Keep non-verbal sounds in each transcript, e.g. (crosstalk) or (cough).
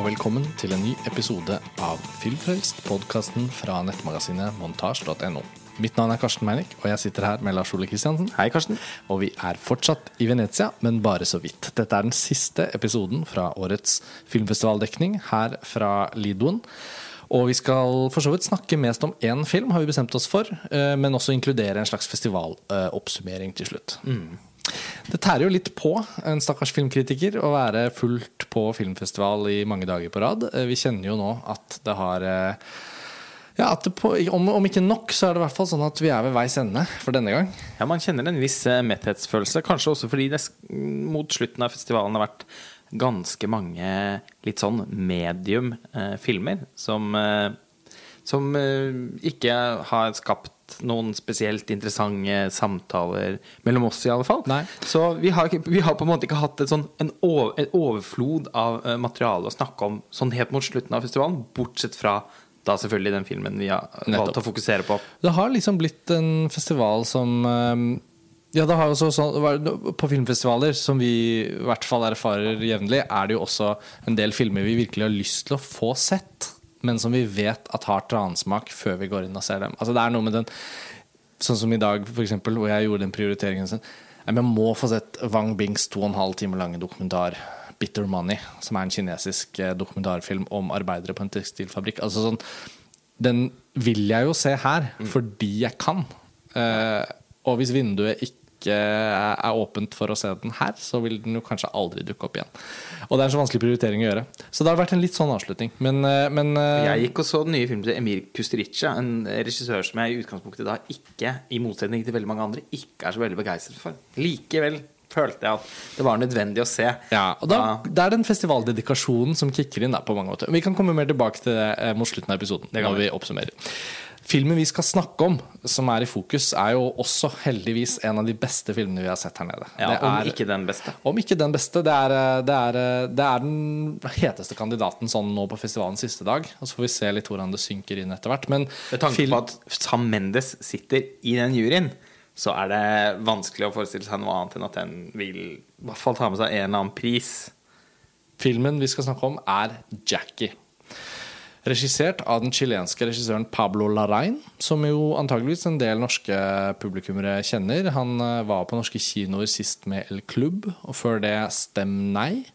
Og velkommen til en ny episode av Filmfrelst, podkasten fra nettmagasinet montasj.no. Mitt navn er Karsten Meinick, og jeg sitter her med Lars Ole Kristiansen. Hei, Karsten. Og vi er fortsatt i Venezia, men bare så vidt. Dette er den siste episoden fra årets filmfestivaldekning her fra Lidoen. Og vi skal for så vidt snakke mest om én film, har vi bestemt oss for, eh, men også inkludere en slags festivaloppsummering til slutt. Det tærer jo litt på en stakkars filmkritiker å være fullt på filmfestival i mange dager på rad. Eh, Vi kjenner jo nå at det har eh, ja, på, om, om ikke nok, så er det i hvert fall sånn at vi er ved veis ende for denne gang. Ja, Man kjenner en viss eh, metthetsfølelse, kanskje også fordi det mot slutten av festivalen har vært ganske mange litt sånn medium eh, filmer som, eh, som eh, ikke har skapt noen spesielt interessante samtaler mellom oss, i alle fall. Nei. Så vi har, vi har på en måte ikke hatt sånn, en, over, en overflod av eh, materiale å snakke om sånn helt mot slutten av festivalen, bortsett fra da selvfølgelig den filmen vi har valgt å fokusere på. Det har liksom blitt en festival som eh, Ja, det har også sånn På filmfestivaler, som vi i hvert fall erfarer jevnlig, er det jo også en del filmer vi virkelig har lyst til å få sett, men som vi vet at har transmak før vi går inn og ser dem. Altså det er noe med den Sånn som i dag, for eksempel, hvor jeg gjorde den prioriteringen sin. Jeg må få sett Wang Bings to og en halv time lange dokumentar 'Bitter Money', som er en kinesisk eh, dokumentarfilm om arbeidere på en tekstilfabrikk. Altså sånn, den vil jeg jo se her, fordi jeg kan. Eh, og hvis vinduet ikke er er åpent for å se den her, så vil den jo kanskje aldri dukke opp igjen. Og det er en så vanskelig prioritering å gjøre. Så det har vært en litt sånn avslutning. Men, eh, men eh, Jeg gikk og så den nye filmen til Emir Kusturica, en regissør som jeg i utgangspunktet da ikke, i motsetning til veldig mange andre, ikke er så veldig begeistret for. Likevel følte jeg at det var nødvendig å se. Ja, og da, Det er den festivaldedikasjonen som kicker inn. Da, på mange måter Vi kan komme mer tilbake til det eh, mot slutten av episoden. når vi. vi oppsummerer Filmen vi skal snakke om, som er i fokus, er jo også heldigvis en av de beste filmene vi har sett her nede. Ja, det om er, ikke den beste. om ikke den beste. Det er, eh, det, er, eh, det er den heteste kandidaten sånn nå på festivalens siste dag. Og så får vi se litt hvordan det synker inn etter hvert. Men Med tanke på at Sam Mendes sitter i den juryen, så er det vanskelig å forestille seg noe annet enn at den vil i hvert fall ta med seg en eller annen pris. Filmen vi skal snakke om, er Jackie. Regissert av den chilenske regissøren Pablo Larrain, som jo antageligvis en del norske publikummere kjenner. Han eh, var på norske kinoer sist med El Club, og før det Stem Nei.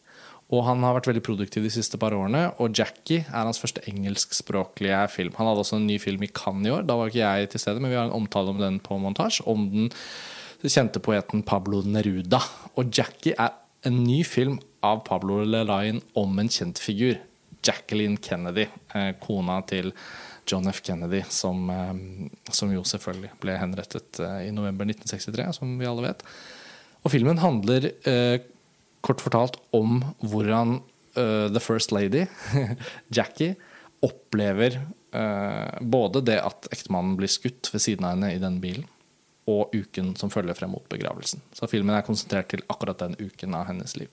Og han har vært veldig produktiv de siste par årene. Og Jackie er hans første engelskspråklige film. Han hadde også en ny film i Cannes i år. Da var ikke jeg til stede, men vi har en omtale om den på montasje. Om den kjente poeten Pablo Neruda. Og Jackie er en ny film av Pablo Lelain om en kjent figur. Jacqueline Kennedy, eh, kona til John F. Kennedy, som, eh, som jo selvfølgelig ble henrettet eh, i november 1963, som vi alle vet. Og filmen handler kort fortalt om hvordan The First Lady, (laughs) Jackie, opplever både det at ektemannen blir skutt ved siden av henne i den bilen, og uken som følger frem mot begravelsen. Så filmen er konsentrert til akkurat den uken av hennes liv.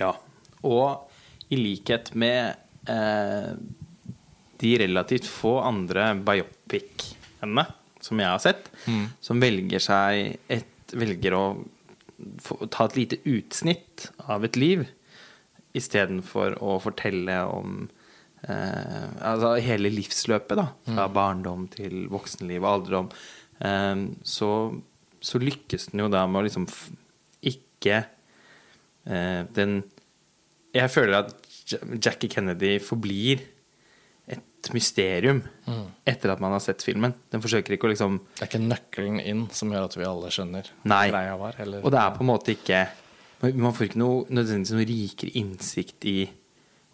Ja. Og i likhet med eh, de relativt få andre biopic-ene som jeg har sett, som velger seg et Velger å få, ta et lite utsnitt av et liv istedenfor å fortelle om eh, altså hele livsløpet, da. Fra barndom til voksenliv og alderdom. Eh, så, så lykkes den jo da med å liksom ikke eh, Den Jeg føler at Jackie Kennedy forblir et mysterium etter at man har sett filmen. Den forsøker ikke å liksom Det er ikke nøkkelen inn som gjør at vi alle skjønner Nei. greia var. Eller, Og det er på en måte ikke Man man får ikke noe, nødvendigvis noe rikere innsikt i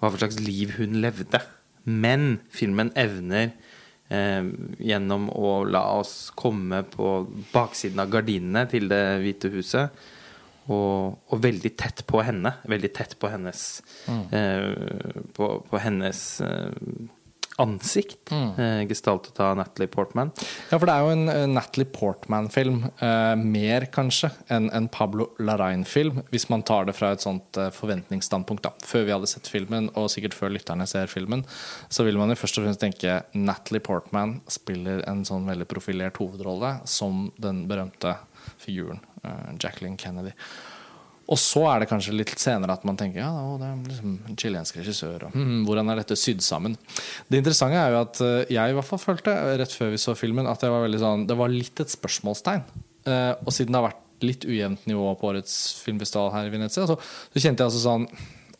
hva for slags liv hun levde. Men filmen evner eh, gjennom å la oss komme på baksiden av gardinene til Det hvite huset, og, og veldig tett på henne. Veldig tett på hennes eh, På, på hennes eh, ansikt, eh, gestaltet av Natalie Portman. Ja, for det er jo en eh, Natalie Portman-film. eh, mer, kanskje, enn en Pablo Larrain-film, hvis man tar det fra et sånt eh, forventningsstandpunkt. da. Før vi hadde sett filmen, og sikkert før lytterne ser filmen, så vil man jo først og fremst tenke Natalie Portman spiller en sånn veldig profilert hovedrolle som den berømte figuren Jacqueline Kennedy. Og så er det kanskje litt senere at man tenker ja, det er liksom en chilensk regissør. Og, hmm, hvordan er dette sydd sammen? Det interessante er jo at eh, jeg i hvert fall følte rett før vi så filmen, at var, sånn, det var litt et spørsmålstegn. Eh, og siden det har vært litt ujevnt nivå på årets filmfestival her i Venezia, så, så kjente jeg altså sånn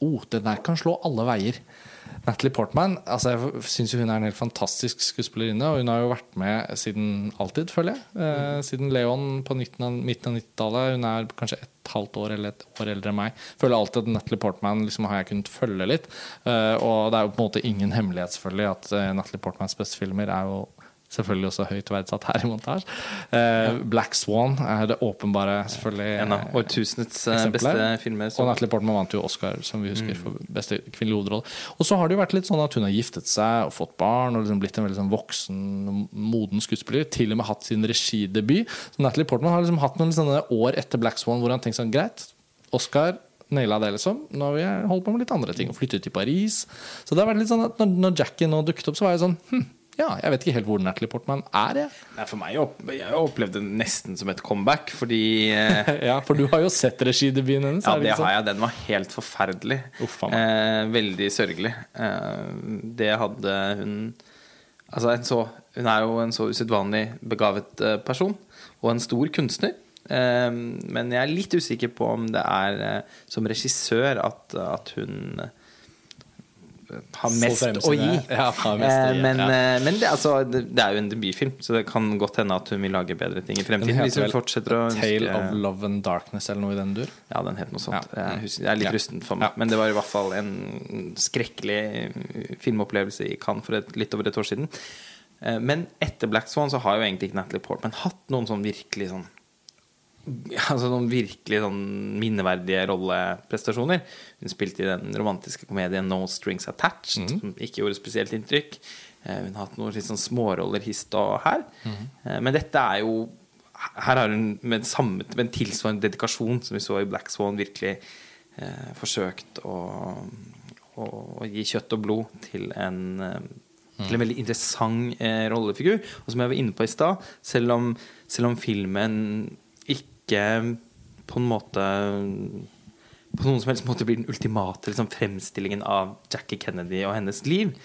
oh, den der kan slå alle veier. Natalie Portman altså jeg syns hun er en helt fantastisk skuespillerinne. Og hun har jo vært med siden alltid, føler jeg. Eh, siden Leon på midten av 90-tallet. Hun er kanskje halvt år eller et år eldre enn meg. Føler alltid at Natalie Portman liksom har jeg kunnet følge litt. Eh, og det er jo på en måte ingen hemmelighet selvfølgelig at eh, Natalie Portmans beste filmer er jo Selvfølgelig også høyt verdsatt her i montasje. Uh, Black Swan er det åpenbare selvfølgelig En av årtusenets eh, beste filmer. Og Natalie Portman vant jo Oscar som vi husker for beste kvinnelige hovedrolle. Og så har det jo vært litt sånn at hun har giftet seg og fått barn og liksom blitt en veldig sånn voksen, moden skuespiller. Til og med hatt sin regidebut. Så Natalie Portman har liksom hatt noen sånne år etter Black Swan hvor han tenkte sånn Greit, Oscar naila det, liksom. Nå har vi holdt på med litt andre ting. Og flyttet til Paris. Så det har vært litt sånn at når, når Jackie nå dukket opp, så var jeg sånn hm, ja, jeg vet ikke helt hvor Natalie Portman er. Jeg. Nei, for meg jeg opplevde det nesten som et comeback, fordi eh, (laughs) Ja, for du har jo sett regidebuten hennes? Ja, det har jeg. Den var helt forferdelig. Uffa, eh, veldig sørgelig. Eh, det hadde hun Altså, så, hun er jo en så usedvanlig begavet eh, person, og en stor kunstner. Eh, men jeg er litt usikker på om det er eh, som regissør at, at hun har mest å gi. Ja, mest å gi. Men, ja. eh, men det, altså, det, er jo en debutfilm, så det kan godt hende at hun vil lage bedre ting i fremtiden. Hvis hun fortsetter å ønske Tale of Love and Darkness eller noe i den dur. Ja, den het noe sånt. Ja. Jeg er litt Ja. rustent for meg. Men det var i hvert fall en skrekkelig filmopplevelse i Cannes for et, litt over et år siden. Eh, Men etter Black Swan så har jo egentlig ikke Natalie Portman hatt noen sånn virkelig sånn Altså noen virkelig sånn minneverdige rolleprestasjoner. Hun spilte i den romantiske komedien No Strings Attached, som ikke gjorde spesielt inntrykk. Eh, Hun har hatt noen litt sånn småroller hist og her. Mm. Men dette er jo Her har hun med, samme, med en tilsvarende dedikasjon som vi så i Black Swan, virkelig eh, forsøkt å, å, å gi kjøtt og blod til en eh, til en veldig interessant eh, rollefigur. Og som jeg var inne på i stad, selv, selv om filmen ikke på en måte på noen som helst måte blir den ultimate liksom, fremstillingen av Jackie Kennedy og hennes liv,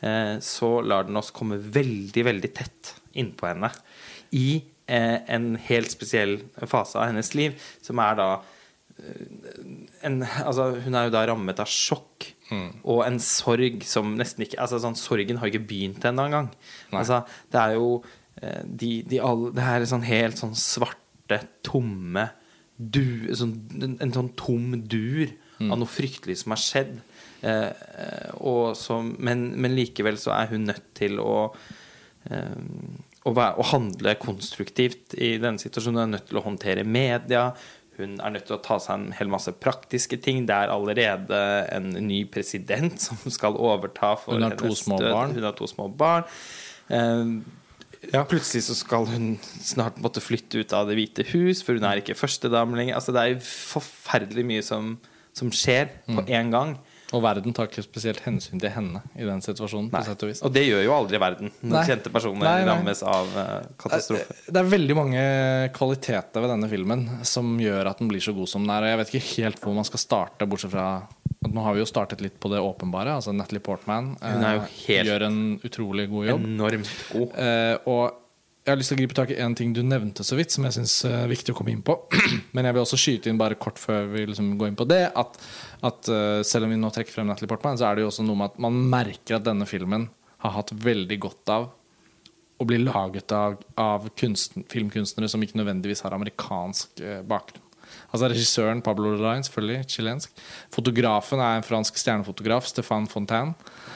eh, så lar den oss komme veldig, veldig tett innpå henne i eh, en helt spesiell fase av hennes liv, som er da en, altså, hun er jo da rammet av sjokk og en sorg som nesten ikke altså, sånn, Sorgen har ikke begynt ennå engang. Altså, det er jo eh, de, de alle, Det er sånn helt sånn svarte, tomme du, sånn, en, en sånn tom dur av noe fryktelig som har skjedd. Eh, eh, som, men, men likevel så er hun nødt til å eh, å, være, å handle konstruktivt i denne situasjonen. Hun er nødt til å håndtere media. Hun er nødt til å ta seg en hel masse praktiske ting. Det er allerede en ny president som skal overta. For hennes død. Hun har to små barn. Eh, Plutselig så skal hun snart måtte flytte ut av Det hvite hus, for hun er ikke førstedame lenger. Altså, det er forferdelig mye som, som skjer Mm. på én gang. Og verden tar ikke spesielt hensyn til henne i den situasjonen. og vis Og det gjør jo aldri verden når Nei. kjente personer Nei, nei. rammes av eh, katastrofe. Det er veldig mange kvaliteter ved denne filmen som gjør at den blir så god som den er. Og jeg vet ikke helt hvor man skal starte, bortsett fra nå har vi jo startet litt på det åpenbare. Altså Natalie Portman eh, gjør en utrolig god jobb. Enormt god. Eh, og jeg har lyst til å gripe tak i en ting du nevnte så vidt, som jeg syns er viktig å komme inn på. (clears throat) Men jeg vil også skyte inn bare kort før vi liksom går inn på det, at, at eh, selv om vi nå trekker frem Natalie Portman, så er det jo også noe med at man merker at denne filmen har hatt veldig godt av å bli laget av, av kunsten, filmkunstnere som ikke nødvendigvis har amerikansk eh, bakgrunn. Altså Regissøren Pablo Lorraine, selvfølgelig, chilensk. Fotografen er en fransk stjernefotograf, Stéphane Fontaine.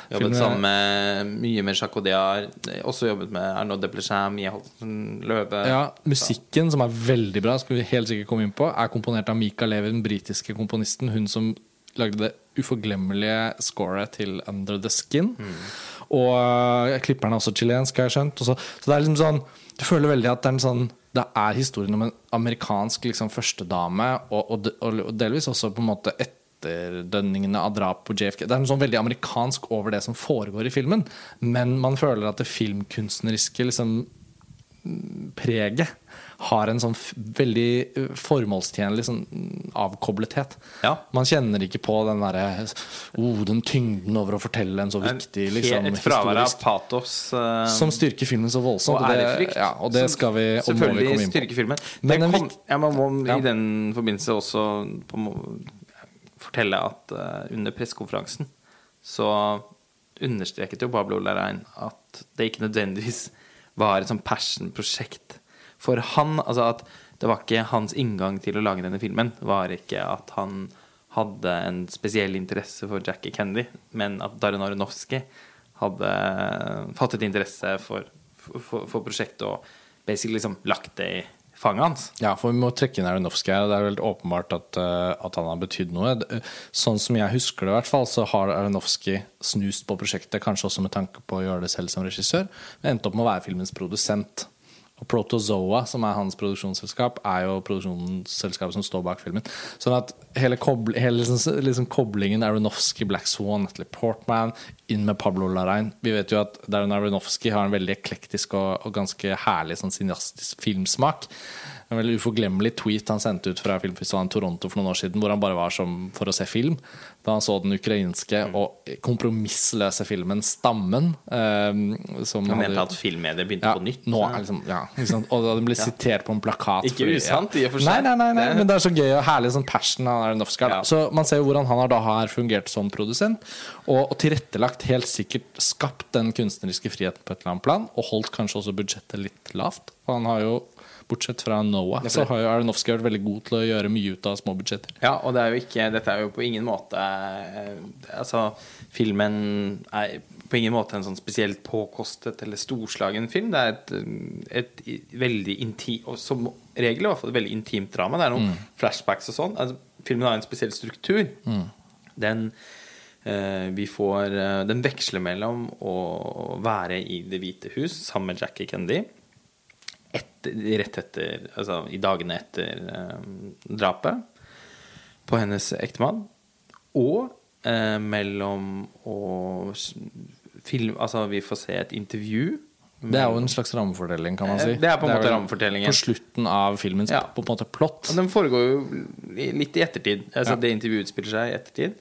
Jobbet Filmen sammen med mye med Audiard. Også jobbet med Arnaud Desplechin, Mia Holten Løve. Ja, Musikken, som er veldig bra, skal vi helt sikkert komme inn på, er komponert av Mika Levi, den britiske komponisten. Hun som lagde det uforglemmelige scoret til Under the Skin. Og uh, klipperen er også chilensk, har jeg skjønt. Og så, så det er liksom sånn Du føler veldig at det er en sånn det er historien om en amerikansk liksom, førstedame, og, og, og delvis også på en måte etterdønningene av drap på JFK. Det er noe sånn veldig amerikansk over det som foregår i filmen, men man føler at det filmkunstneriske liksom preget har en sånn veldig eh, formålstjenlig sånn avkoblethet. Ja. Man kjenner ikke på den derre oh, den tyngden over å fortelle en så viktig liksom, Et fravær av patos. Uh, Som styrker filmen så voldsomt. og det- ærefrykt. Ja, og det skal vi og må vi selvfølgelig komme inn på. styrker filmen. Men kom, ja, man må, i den forbindelse også på, fortelle at eh, under pressekonferansen så understreket jo Pablo Larrain at det ikke nødvendigvis var et sånn passion-prosjekt for han. Altså at det var ikke hans inngang til å lage denne filmen. var ikke at han hadde en spesiell interesse for Jackie Kennedy, men at Darren Aronofsky hadde fattet interesse for, for, for prosjektet og basically liksom lagt det i fanget hans. Ja, for vi må trekke inn Aronofsky her. Det er helt åpenbart at, eh, at han har betydd noe. Sånn som jeg husker det, i hvert fall, så har Aronofsky snust på prosjektet, kanskje også med tanke på å gjøre det selv som regissør, men endte opp med å være filmens produsent. Og Protozoa, som er hans produksjonsselskap, er jo produksjonsselskapet som står bak filmen. Sånn at hele, kobl hele liksom, liksom koblingen Aronofsky, Black Swan, Natalie Portman, inn med Pablo Larrain Vi vet jo at Darren Aronofsky har en veldig eklektisk og, og ganske herlig sånn cineastisk filmsmak. En veldig uforglemmelig tweet han sendte ut fra filmfestivalen Toronto for noen år siden, hvor han bare var som for å se film. Da han så den ukrainske og kompromissløse filmen 'Stammen'. Eh, som Han mente at filmmediet begynte ja, på nytt. Nå liksom, ja, sant? Og den ble sitert på en plakat. Ikke usant, i og for seg. Nei, nei, nei, men det er så gøy og herlig sånn passion av Aronofsky. Ja. Så man ser jo hvordan han har da har fungert som produsent, og, og tilrettelagt, helt sikkert skapt den kunstneriske friheten på et eller annet plan, og holdt kanskje også budsjettet litt lavt. Han har jo, bortsett fra Noah, så har jo Aronofsky vært veldig god til å gjøre mye ut av små budsjetter. Ja, og det er jo ikke, dette er jo på ingen måte eh, Altså, filmen er på ingen måte en sånn spesielt påkostet eller storslagen film. Det er et, et veldig intimt Og som regel i hvert fall et veldig intimt drama. Det er noen flashbacks og sånn. Altså, filmen har en spesiell struktur. Den eh, vi får eh, Den veksler mellom å være i Det hvite hus sammen med Jackie Kennedy etter, rett etter Altså i dagene etter eh, drapet på hennes ektemann. Og eh, mellom å film, Altså, vi får se et intervju. Det er jo en slags rammefortelling, kan man si. Det er på en måte rammefortellingen. På slutten av filmens Ja. på en måte plott. Og den foregår jo litt i ettertid. Altså Ja. Det intervjuet utspiller seg i ettertid.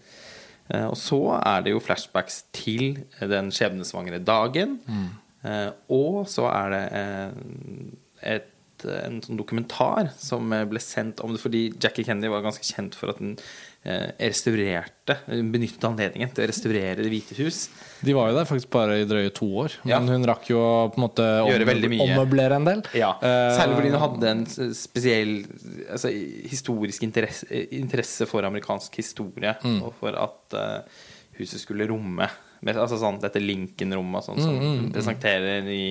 Eh, og så er det jo flashbacks til den skjebnesvangre dagen. Mm. Eh, og så er det eh, et, en sånn dokumentar som eh, ble sendt om det fordi Jackie Kennedy var ganske kjent for at eh, restaurerte Benyttet anledningen til å restaurere Det hvite hus. De var jo der faktisk bare i drøye to år, men Ja. hun rakk jo å på en måte ommøblere en del. Ja, Særlig fordi hun hadde en spesiell altså, historisk interesse, interesse for amerikansk historie, Mm. og for at huset skulle romme altså sånn, dette Lincoln-rommet sånn, som Mm, mm, presenterer i,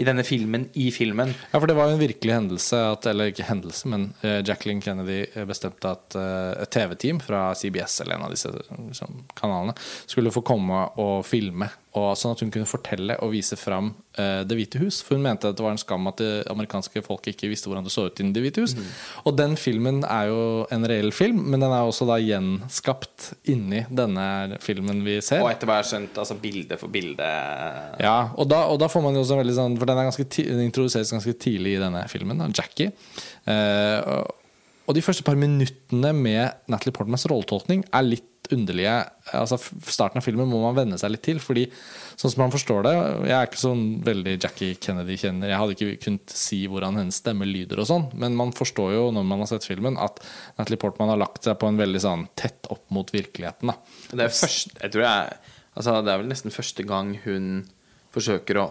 i denne filmen, i filmen. Ja, for det var jo en virkelig hendelse, at, eller ikke hendelse, men uh, Jacqueline Kennedy bestemte at uh, et TV-team fra CBS eller en av disse liksom, kanalene skulle få komme og filme, og sånn at hun kunne fortelle og vise fram uh, Det hvite hus. For hun mente at det var en skam at det amerikanske folk ikke visste hvordan det så ut i Det hvite hus. Og den filmen er jo en reell film, men den er også da gjenskapt inni denne filmen vi ser. Og etter hva jeg har skjønt, altså bilde for bilde Ja, og da, og da får man jo også en veldig sånn For den er ganske den introduseres ganske tidlig i denne filmen, da, Jackie. Uh, og de første par minuttene med Natalie Portmans rolletolkning er litt underlige. Altså Starten av filmen må man venne seg litt til, fordi sånn som man forstår det Jeg er ikke sånn veldig Jackie Kennedy-kjenner. Jeg hadde ikke kunnet si hvordan hennes stemme lyder og sånn, men man forstår jo når man har sett filmen, at Natalie Portman har lagt seg på en veldig sånn tett opp mot virkeligheten. da Det er, først, jeg tror er, altså, det er vel nesten første gang hun forsøker å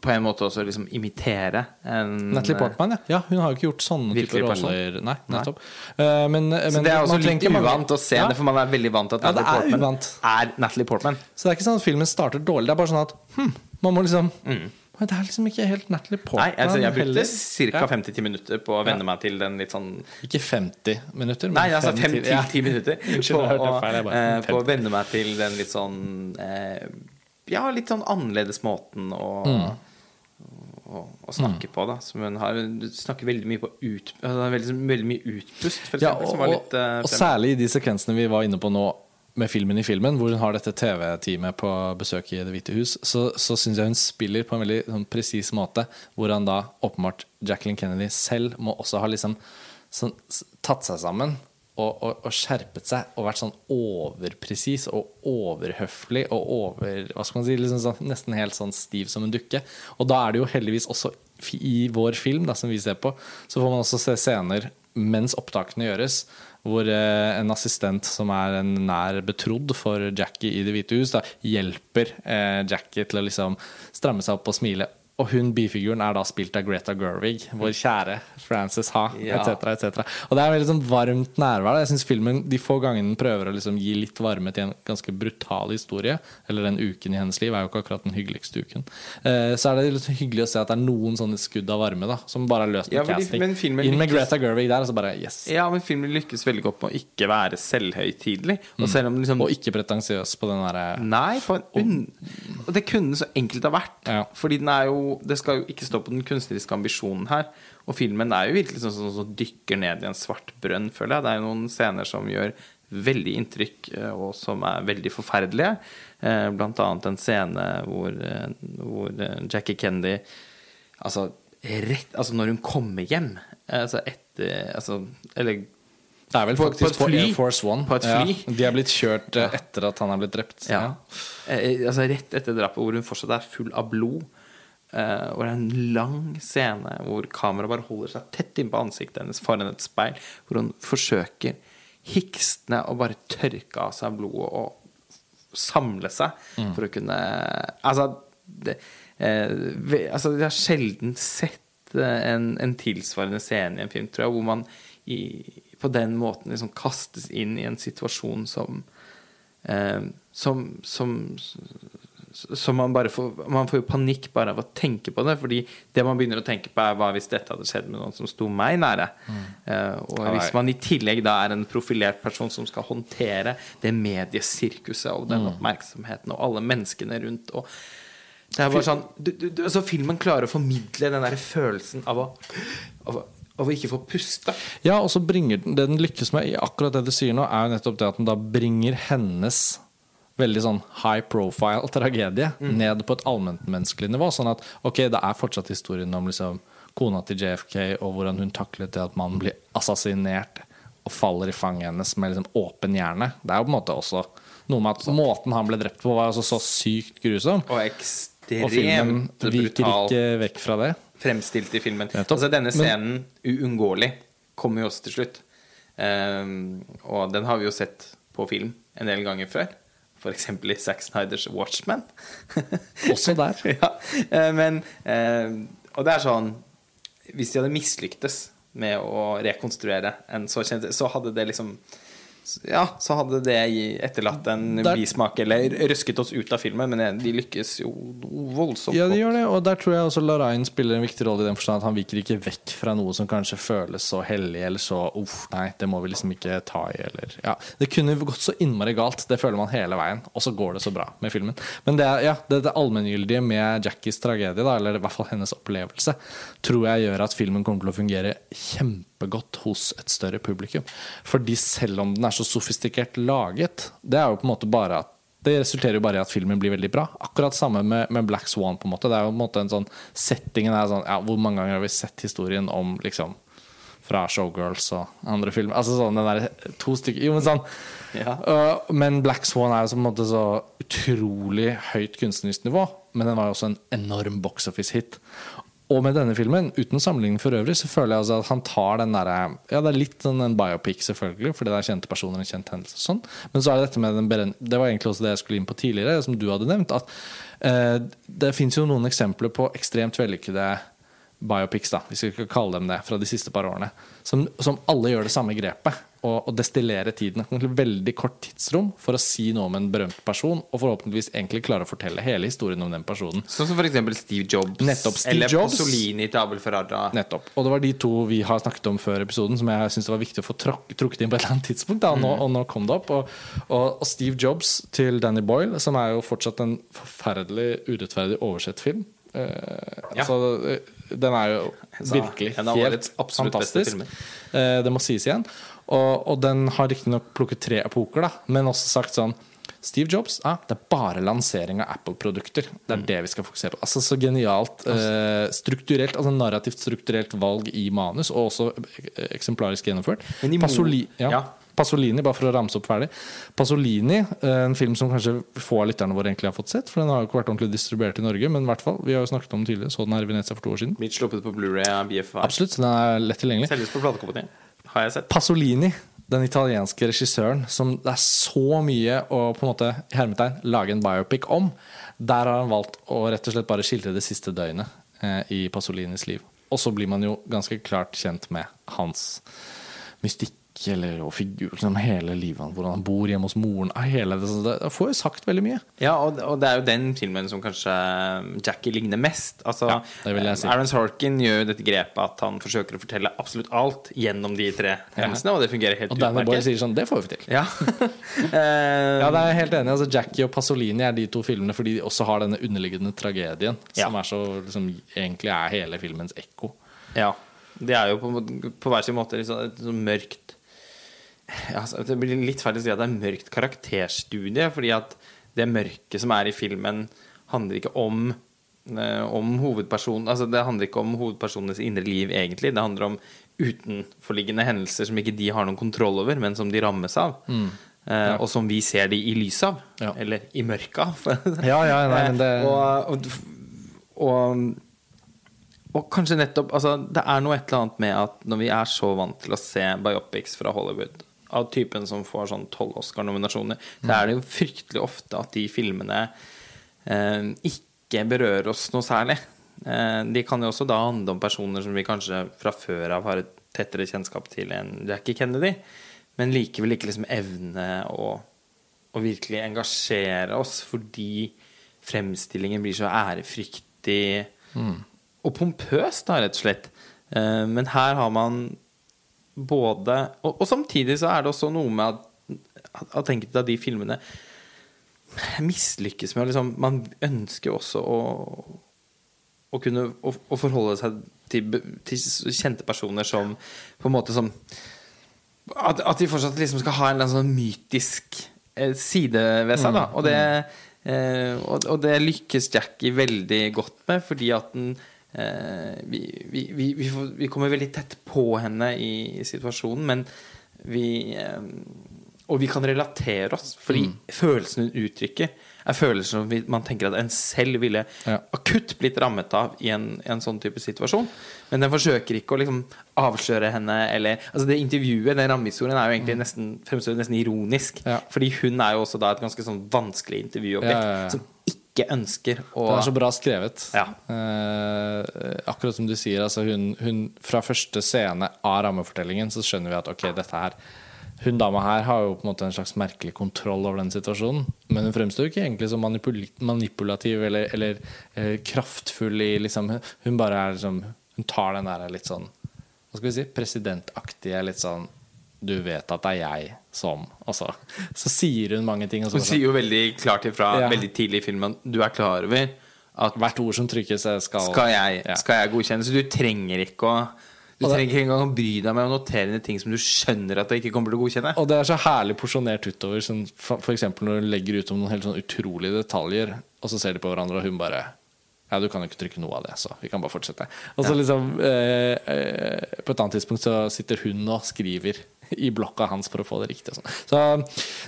på en måte også liksom imitere en Natalie Portman, ja. ja. Hun har jo ikke gjort sånne typer roller. Nei, nettopp. Eh, men, Så men det er også litt uvant mange- å se Ja. det, for man er veldig vant til at Ja, Natalie er Portman uvant. er Natalie Portman. Så det er ikke sånn at filmen starter dårlig. Det er bare sånn at hm, man må liksom mm. Det er liksom ikke helt Natalie Portman. Nei, altså jeg brukte ca. Ja. 50 minutter på å venne Ja. meg til den litt sånn Ikke 50 minutter, men Nei, altså 5 fem til- til ja. 10 minutter (laughs) på, å, feil, bare- eh, på å venne meg til den litt sånn eh, Ja, litt sånn annerledes måten å Mm. å, å snakke på, da. Som hun har Hun snakker veldig mye på ut, altså, veldig, veldig mye utpust, for Ja, og, som var og, litt uh, og særlig i de sekvensene vi var inne på nå, med filmen i filmen, hvor hun har dette TV-teamet på besøk i Det hvite hus, så, så syns jeg hun spiller på en veldig sånn, presis måte. Hvor han da åpenbart Jacqueline Kennedy selv må også ha liksom sånn, tatt seg sammen og, og, og skjerpet seg og vært sånn overpresis og overhøflig og over Hva skal man si? Liksom sånn, nesten helt sånn stiv som en dukke. Og da er det jo heldigvis også i vår film da, som vi ser på, så får man også se scener mens opptakene gjøres, hvor eh, en assistent som er en nær betrodd for Jackie i Det hvite hus, da, hjelper eh, Jackie til å liksom stramme seg opp og smile. Og hun bifiguren er da spilt av Greta Gerwig, vår kjære Frances Ha, Ja. etc. Et Og det er veldig sånn varmt nærvær. Jeg synes filmen, De få gangene den prøver å liksom gi litt varme til en ganske brutal historie, eller den uken i hennes liv, er jo ikke akkurat den hyggeligste uken, eh, så er det litt hyggelig å se at det er noen sånne skudd av varme da, som bare er løst med Ja, casting. men filmen Inn med lykkes- Greta Gerwig der, og så bare yes. Ja, men filmen lykkes veldig godt med å ikke være selvhøytidelig. Og selv liksom Og ikke pretensiøs på den derre Nei, på en un... Og det kunne så enkelt ha vært. Ja. Fordi den er jo Det skal jo ikke stå på den kunstneriske ambisjonen her. Og filmen er jo virkelig sånn som sånn, dykker ned i en svart brønn, føler jeg. Det er jo noen scener som gjør veldig inntrykk, eh, og som er veldig forferdelige. Eh, Blant annet en scene hvor, eh, hvor Jackie Kennedy Altså, rett, altså når hun kommer hjem Altså etter altså, Eller Det er vel På- på faktisk et på. Air Force One. På et fly. Ja, de er blitt kjørt etter at han er blitt drept. Ja. Ja. altså rett etter drapet, hvor hun fortsatt er full av blod. Eh, og det er en lang scene hvor kameraet bare holder seg tett innpå ansiktet hennes foran et speil. Hvor hun forsøker hikstende å bare tørke av seg blodet og samle seg for å kunne Altså, det, uh, altså Jeg har sjelden sett eh, en, en tilsvarende scene i en film, tror jeg, hvor man i, på den måten liksom kastes inn i en situasjon som uh, som, som så man bare får Man får jo panikk bare av å tenke på det. Fordi det man begynner å tenke på, er hva hvis dette hadde skjedd med noen som sto meg nære? Eh, og Ja, hvis man i tillegg da er en profilert person som skal håndtere det mediesirkuset og den oppmerksomheten og alle menneskene rundt og det er bare sånn du, du, du, altså Filmen klarer å formidle den der følelsen av å, av, å- av å ikke få puste. Ja, og så bringer den Det den lykkes med i akkurat det du sier nå, er jo nettopp det at den da bringer hennes veldig sånn high profile tragedie ned på et allmennmenneskelig nivå. Sånn at ok, det er fortsatt historien om liksom kona til JFK og hvordan hun taklet det at mannen blir assassinert og faller i fanget hennes med liksom åpen hjerne. Det er jo på en måte også noe med at måten han ble drept på, var altså så sykt grusom. Og Og filmen ekstremt viker ikke vekk fra det. fremstilt i filmen. Altså Denne scenen, uunngåelig, kommer jo også til slutt. Um, og den har vi jo sett på film en del ganger før. F.eks. i Zack Snyders Watchman. (laughs) Også der. (laughs) ja, eh, men eh, Og det er sånn Hvis de hadde mislyktes med å rekonstruere en så kjent Så hadde det liksom Ja, så hadde det etterlatt en Der- bismak, eller røsket oss ut av filmen, men de lykkes jo voldsomt Ja, de gjør det, og der tror jeg også Larain spiller en viktig rolle i den forstand at han viker ikke vekk fra noe som kanskje føles så hellig eller så uff, nei, det må vi liksom ikke ta i, eller Ja. Det kunne gått så innmari galt, det føler man hele veien, og så går det så bra med filmen. Men det, er- ja, det, det allmenngyldige med Jackies tragedie, da, eller i hvert fall hennes opplevelse, tror jeg gjør at filmen kommer til å fungere kjempegodt hos et større publikum. Fordi selv om den er så sofistikert laget, det er jo på en måte bare at det resulterer jo bare i at filmen blir veldig bra. Akkurat samme med, med Black Swan. på en måte Det er jo på en måte en sånn Settingen er sånn ja, Hvor mange ganger har vi sett historien om liksom fra Showgirls og andre filmer? Altså sånn den der to stykker Jo, men sånn Ja. Uh, Men Black Swan er jo på en måte så utrolig høyt kunstnerisk nivå. Men den var jo også en enorm box office-hit. Og med denne filmen, uten sammenligning for øvrig, så føler jeg altså at han tar den derre Ja, det er litt en, en biopic, selvfølgelig, fordi det er kjente personer, en kjent hendelse og sånn. Men så er det dette med den Det var egentlig også det jeg skulle inn på tidligere, som du hadde nevnt. At eh, det fins jo noen eksempler på ekstremt vellykkede biopics, da, hvis vi skal kalle dem det, fra de siste par årene. Som, som alle gjør det samme grepet. Og, og destillere tiden til et veldig kort tidsrom for å si noe om en berømt person, og forhåpentligvis egentlig klare å fortelle hele historien om den personen. Sånn som eksempel Steve Jobs. Nettopp, Steve eller Jobs. Pasolini til Abel Ferrara. Nettopp. Og det var de to vi har snakket om før episoden, som jeg syns det var viktig å få trukket inn på et eller annet tidspunkt. Da, og, nå, og nå kom det opp. Og, og, Steve Jobs til Danny Boyle, som er jo fortsatt en forferdelig urettferdig oversett film. Uh, Ja. altså, eh, den er jo virkelig helt fantastisk. Eh, det må sies igjen. Og, og den har riktignok plukket tre epoker, da, men også sagt sånn Steve Jobs, ja, det er bare lansering av Apple-produkter. Det er det vi skal fokusere på. Altså Så genialt eh, strukturelt, altså narrativt strukturelt valg i manus, og også eh, eksemplarisk gjennomført. Men i Pasoli, ja. Ja. Pasolini, bare for å ramse opp ferdig. Pasolini, eh, en film som kanskje få av lytterne våre egentlig har fått sett, for den har jo ikke vært ordentlig distribuert i Norge, men i hvert fall, vi har jo snakket om den tidligere, så den her i Venezia for to år siden. Mitt sluppet på Blu-ray av BFI. Absolutt, den er lett tilgjengelig. Selges på platekompani. Har jeg sett. Pasolini, den italienske regissøren som det er så mye å på en måte hermetegn lage en biopic om, der har han valgt å rett og slett bare skildre det siste døgnet eh, i Pasolinis liv. Og så blir man jo ganske klart kjent med hans mystikk eller, og figur, liksom hele livet, hvordan han bor hjemme hos moren. Hele det, det, det får jo sagt veldig mye. Ja, og, og det er jo den filmen som kanskje Jackie ligner mest. Altså, Ja, si. Aaron Sorkin gjør jo dette grepet at han forsøker å fortelle absolutt alt gjennom de tre hendelsene, og det fungerer helt Og Danny Boy sier sånn Det får vi til. Ja. (laughs) Ja, det er jeg helt enig. Altså, Jackie og Pasolini er de to filmene fordi de også har denne underliggende tragedien, Ja. som så liksom, egentlig er hele filmens ekko. Ja. Det er jo på, på hver sin måte sånn, et sånn mørkt ja, altså, Det blir litt feil å si at det er mørkt karakterstudie, fordi at det mørke som er i filmen, handler ikke om eh, om hovedpersonen Altså Det handler ikke om hovedpersonenes indre liv, egentlig. Det handler om utenforliggende hendelser som ikke de har noen kontroll over, men som de rammes av. Eh, Og som vi ser de i lys av. Ja. Eller i mørket av. (laughs) Ja, ja, nei, men det Eh, og, og, og, og kanskje nettopp altså, Det er noe et eller annet med at når vi er så vant til å se biopics fra Hollywood, av typen som får sånn tolv Oscar-nominasjoner, så er det jo fryktelig ofte at de filmene eh, ikke berører oss noe særlig. Eh, de kan jo også da handle om personer som vi kanskje fra før av har et tettere kjennskap til enn Jackie Kennedy, men likevel ikke liksom evne å, å virkelig engasjere oss fordi fremstillingen blir så ærefryktig og pompøs, da, rett og slett. Eh, Men her har man både Og, og samtidig så er det også noe med at, at enkelte av de filmene mislykkes med liksom Man ønsker også å å kunne å, å forholde seg til, til kjente personer som på en måte som At, at de fortsatt liksom skal ha en annen sånn mytisk eh, side ved seg, da. Og det, eh, og, og det lykkes Jackie veldig godt med, fordi at den vi, vi, vi, vi, vi kommer veldig tett på henne i, i situasjonen, men vi eh, Og vi kan relatere oss, fordi følelsen hun uttrykker, er følelser som man tenker at en selv ville Ja. akutt blitt rammet av i en, en sånn type situasjon. Men den forsøker ikke å liksom avsløre henne eller Altså Det intervjuet, den rammehistorien, er jo egentlig nesten fremstår nesten ironisk. Ja. Fordi hun er jo også da et ganske sånn vanskelig intervjuobjekt Ja, ja, ja. som ikke ønsker å Det er så bra skrevet. Ja. Eh, akkurat som du sier, altså hun, hun Fra første scene av rammefortellingen så skjønner vi at ok, dette her Hun dama her har jo på en måte en slags merkelig kontroll over den situasjonen. Men hun fremstår jo ikke egentlig som manipul manipulativ eller, eller eh, kraftfull i liksom Hun bare er liksom Hun tar den der litt sånn Hva skal vi si? Presidentaktige, litt sånn Du vet at det er jeg som altså, så, sier hun mange ting. Hun sier jo veldig klart ifra Ja. veldig tidlig i filmen du er klar over at Hvert ord som trykkes, eh, skal skal jeg, Ja. skal jeg godkjenne. Så du trenger ikke å Du trenger ikke engang å bry deg med å notere ned ting som du skjønner at jeg ikke kommer til å godkjenne. Og det er så herlig porsjonert utover. Sånn, eksempel når hun legger ut om noen helt sånn utrolige detaljer, og så ser de på hverandre, og hun bare Ja, du kan jo ikke trykke noe av det, så vi kan bare fortsette. Og så liksom eh, eh, På et annet tidspunkt så sitter hun og skriver i blokka hans for å få det riktig. Sånn. Så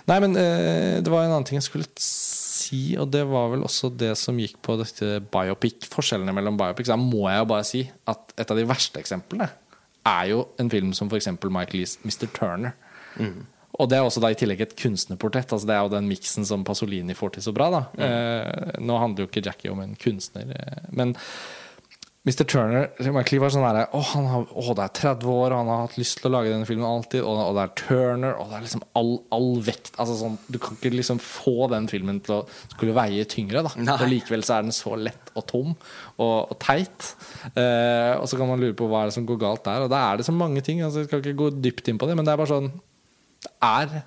Nei, men eh, det var en annen ting jeg skulle si, og det var vel også det som gikk på dette biopic. Forskjellene mellom biopics. Da må jeg jo bare si at et av de verste eksemplene er jo en film som f.eks. Michael Lees 'Mr. Turner'. Og det er også da i tillegg et kunstnerportrett. Altså det er jo den miksen som Pasolini får til så bra. da eh, Nå handler jo ikke Jackie om en kunstner, eh, men Mr. Turner Michael var sånn der, å, han har, det er 30 år, og han har hatt lyst til å lage denne filmen alltid. Og, og det er Turner, og det er liksom all, all vekt altså sånn, Du kan ikke liksom få den filmen til å skulle veie tyngre. da Nei. Og likevel så er den så lett og tom og, og teit. Eh, og så kan man lure på hva er det som går galt der. Og da er det så mange ting. Altså, jeg skal ikke gå dypt inn på det, men det er bare sånn Det er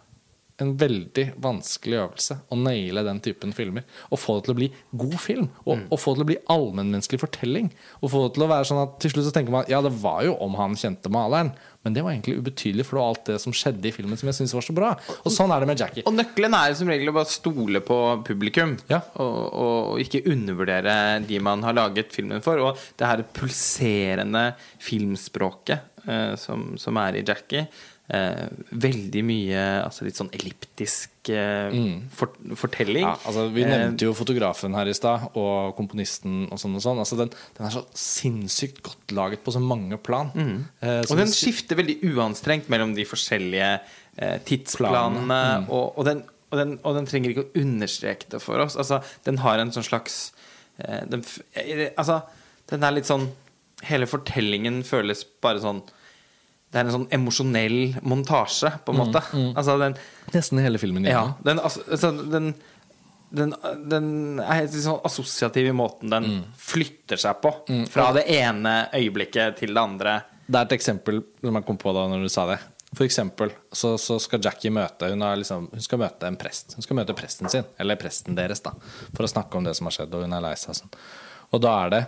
en veldig vanskelig øvelse å naile den typen filmer. Og få det til å bli god film. Og, og få det til å bli allmennmenneskelig fortelling. Og få det til å være sånn at til slutt så tenker man ja, det var jo om han kjente maleren. Men det var egentlig ubetydelig, for det var alt det som skjedde i filmen som jeg syntes var så bra. Og sånn er det med Jackie. Og nøkkelen er som regel å bare stole på publikum. Ja. Og, og, og ikke undervurdere de man har laget filmen for. Og det her pulserende filmspråket eh, som, som er i Jackie. Eh, veldig mye altså litt sånn elliptisk eh, for, fortelling. Mm. Ja, altså, vi Eh, nevnte jo fotografen her i stad, og komponisten og sånn og sånn. Altså, den, den er så sinnssykt godt laget på så mange plan. Eh, Mm. Og den skifter veldig uanstrengt mellom de forskjellige eh, tidsplanene. Mm. Og, og, den, og, den, og den trenger ikke å understreke det for oss. Altså, den har en sånn slags eh, den, eh, Altså, den er litt sånn Hele fortellingen føles bare sånn Det er en sånn emosjonell montasje, på en måte. Altså, den, Nesten hele filmen ja, igjennom. den, altså, den, den, den er helt sånn assosiativ i måten den flytter seg på. Fra det ene øyeblikket til det andre. Det er et eksempel som jeg kom på da når du sa det. For eksempel så, så skal Jackie møte hun, har liksom, hun skal møte en prest. Hun skal møte presten sin, eller presten deres, da, for å snakke om det som har skjedd, og hun er lei seg. og Sånn. Og da er det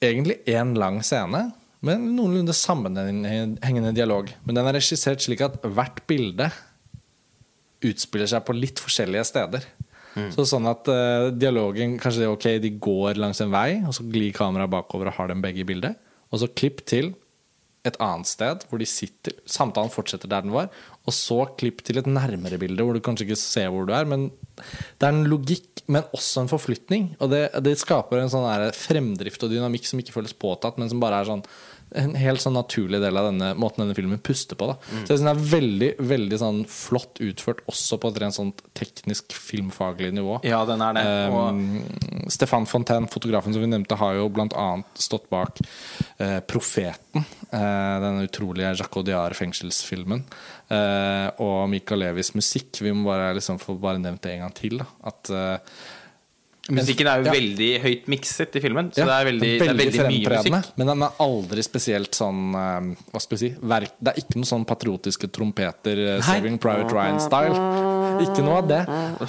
egentlig én lang scene med en noenlunde sammenhengende dialog. Men den er regissert slik at hvert bilde utspiller seg på litt forskjellige steder. Så sånn at uh, dialogen Kanskje det er ok, de går langs en vei, og så glir kameraet bakover og har dem begge i bildet. Og så klipp til et annet sted hvor de sitter. Samtalen fortsetter der den var. Og så klipp til et nærmere bilde hvor du kanskje ikke ser hvor du er. Men det er en logikk, men også en forflytning. Og det, det skaper en sånn fremdrift og dynamikk som ikke føles påtatt, men som bare er sånn en helt sånn naturlig del av denne måten denne filmen puster på. Da. Så jeg synes den er veldig veldig sånn flott utført, også på et rent sånt teknisk filmfaglig nivå. Ja, den er det. Og Um, Stefan Fontaine, fotografen som vi nevnte, har jo bl.a. stått bak uh, 'Profeten', uh, den utrolige Jacques Audiard-fengselsfilmen. Uh, og Mikael Levis musikk. Vi må bare liksom få bare nevnt det en gang til. Da. At eh, musikken er jo Ja. veldig høyt mikset i filmen, så ja, det er veldig, det er veldig mye musikk. Men den er aldri spesielt sånn eh, Hva skal vi si verk, Det er ikke noe sånn patriotiske trompeter, Nei. Saving Private Ryan-style. Ikke noe av det.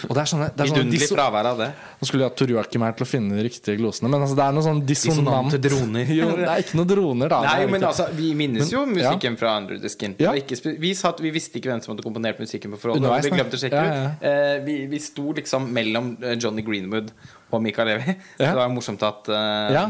Og det er sånne, det er Vidunderlig fravær av det. Nå skulle jeg hatt Tor Joakim her til å finne de riktige glosene, men altså, det er noe sånn dissonant droner. (laughs) jo, det er ikke noen droner, da. Nei, men altså, Vi minnes jo musikken fra Under the Skin. Ja. Ikke vi, satt, vi visste ikke hvem som hadde komponert musikken på forhånd. Vi glemte å sjekke. Ja, ut Eh, vi, vi sto liksom mellom eh, Johnny Greenwood og Mikael Levi. (laughs) Så det var morsomt at uh, ja.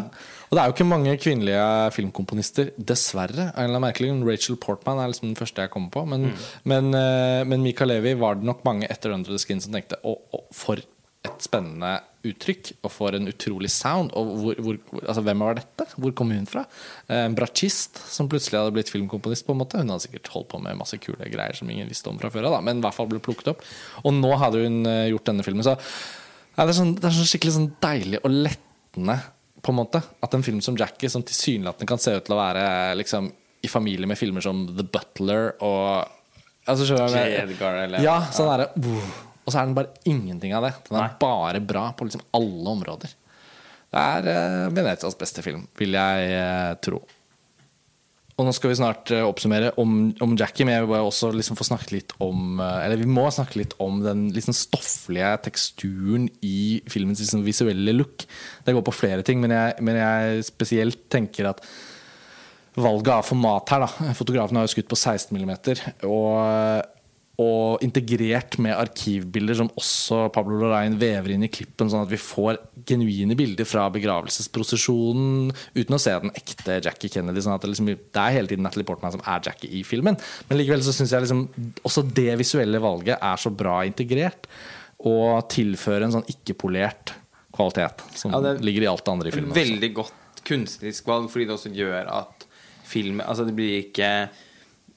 Og det er jo ikke mange kvinnelige filmkomponister, dessverre. En eller merkelig. Rachel Portman er liksom den første jeg kommer på. Men, Mm. men, uh, men Mika Levi var det nok mange etter Under the Skin som tenkte å, å, for et spennende uttrykk, og for en utrolig sound. Og hvor, hvor, altså, hvem var dette? Hvor kom hun fra? Eh, En bratsjist som plutselig hadde blitt filmkomponist. på en måte Hun hadde sikkert holdt på med masse kule greier som ingen visste om fra før av, men i hvert fall ble plukket opp. Og nå hadde hun gjort denne filmen. Så ja, det, er sånn, det er sånn skikkelig sånn deilig og lettende på en måte At en film som Jackie, som tilsynelatende kan se ut til å være liksom, i familie med filmer som The Butler og altså, jeg. Edgar eller Ja, sånn er det. Uh, Og så er den bare ingenting av det. Den er Nei. bare bra på liksom alle områder. Det er uh, Venetias beste film, vil jeg uh, tro. Og nå skal vi snart eh, oppsummere om, om Jackie, men jeg vil bare også liksom få snakke litt om eh, Eller vi må snakke litt om den liksom stofflige teksturen i filmens liksom visuelle look. Det går på flere ting, men jeg, men jeg spesielt tenker at valget av format her, da. Fotografen har jo skutt på 16 mm. Og, og integrert med arkivbilder som også Pablo Lorraine vever inn i klippen, sånn at vi får genuine bilder fra begravelsesprosesjonen uten å se den ekte Jackie Kennedy. Sånn at det, liksom, det er hele tiden Natalie Portman som er Jackie i filmen. Men likevel så syns jeg liksom også det visuelle valget er så bra integrert. Og tilfører en sånn ikke-polert kvalitet som Ja, ligger i alt det andre i filmen. også. Veldig godt kunstnerisk valg, fordi det også gjør at film Altså det blir ikke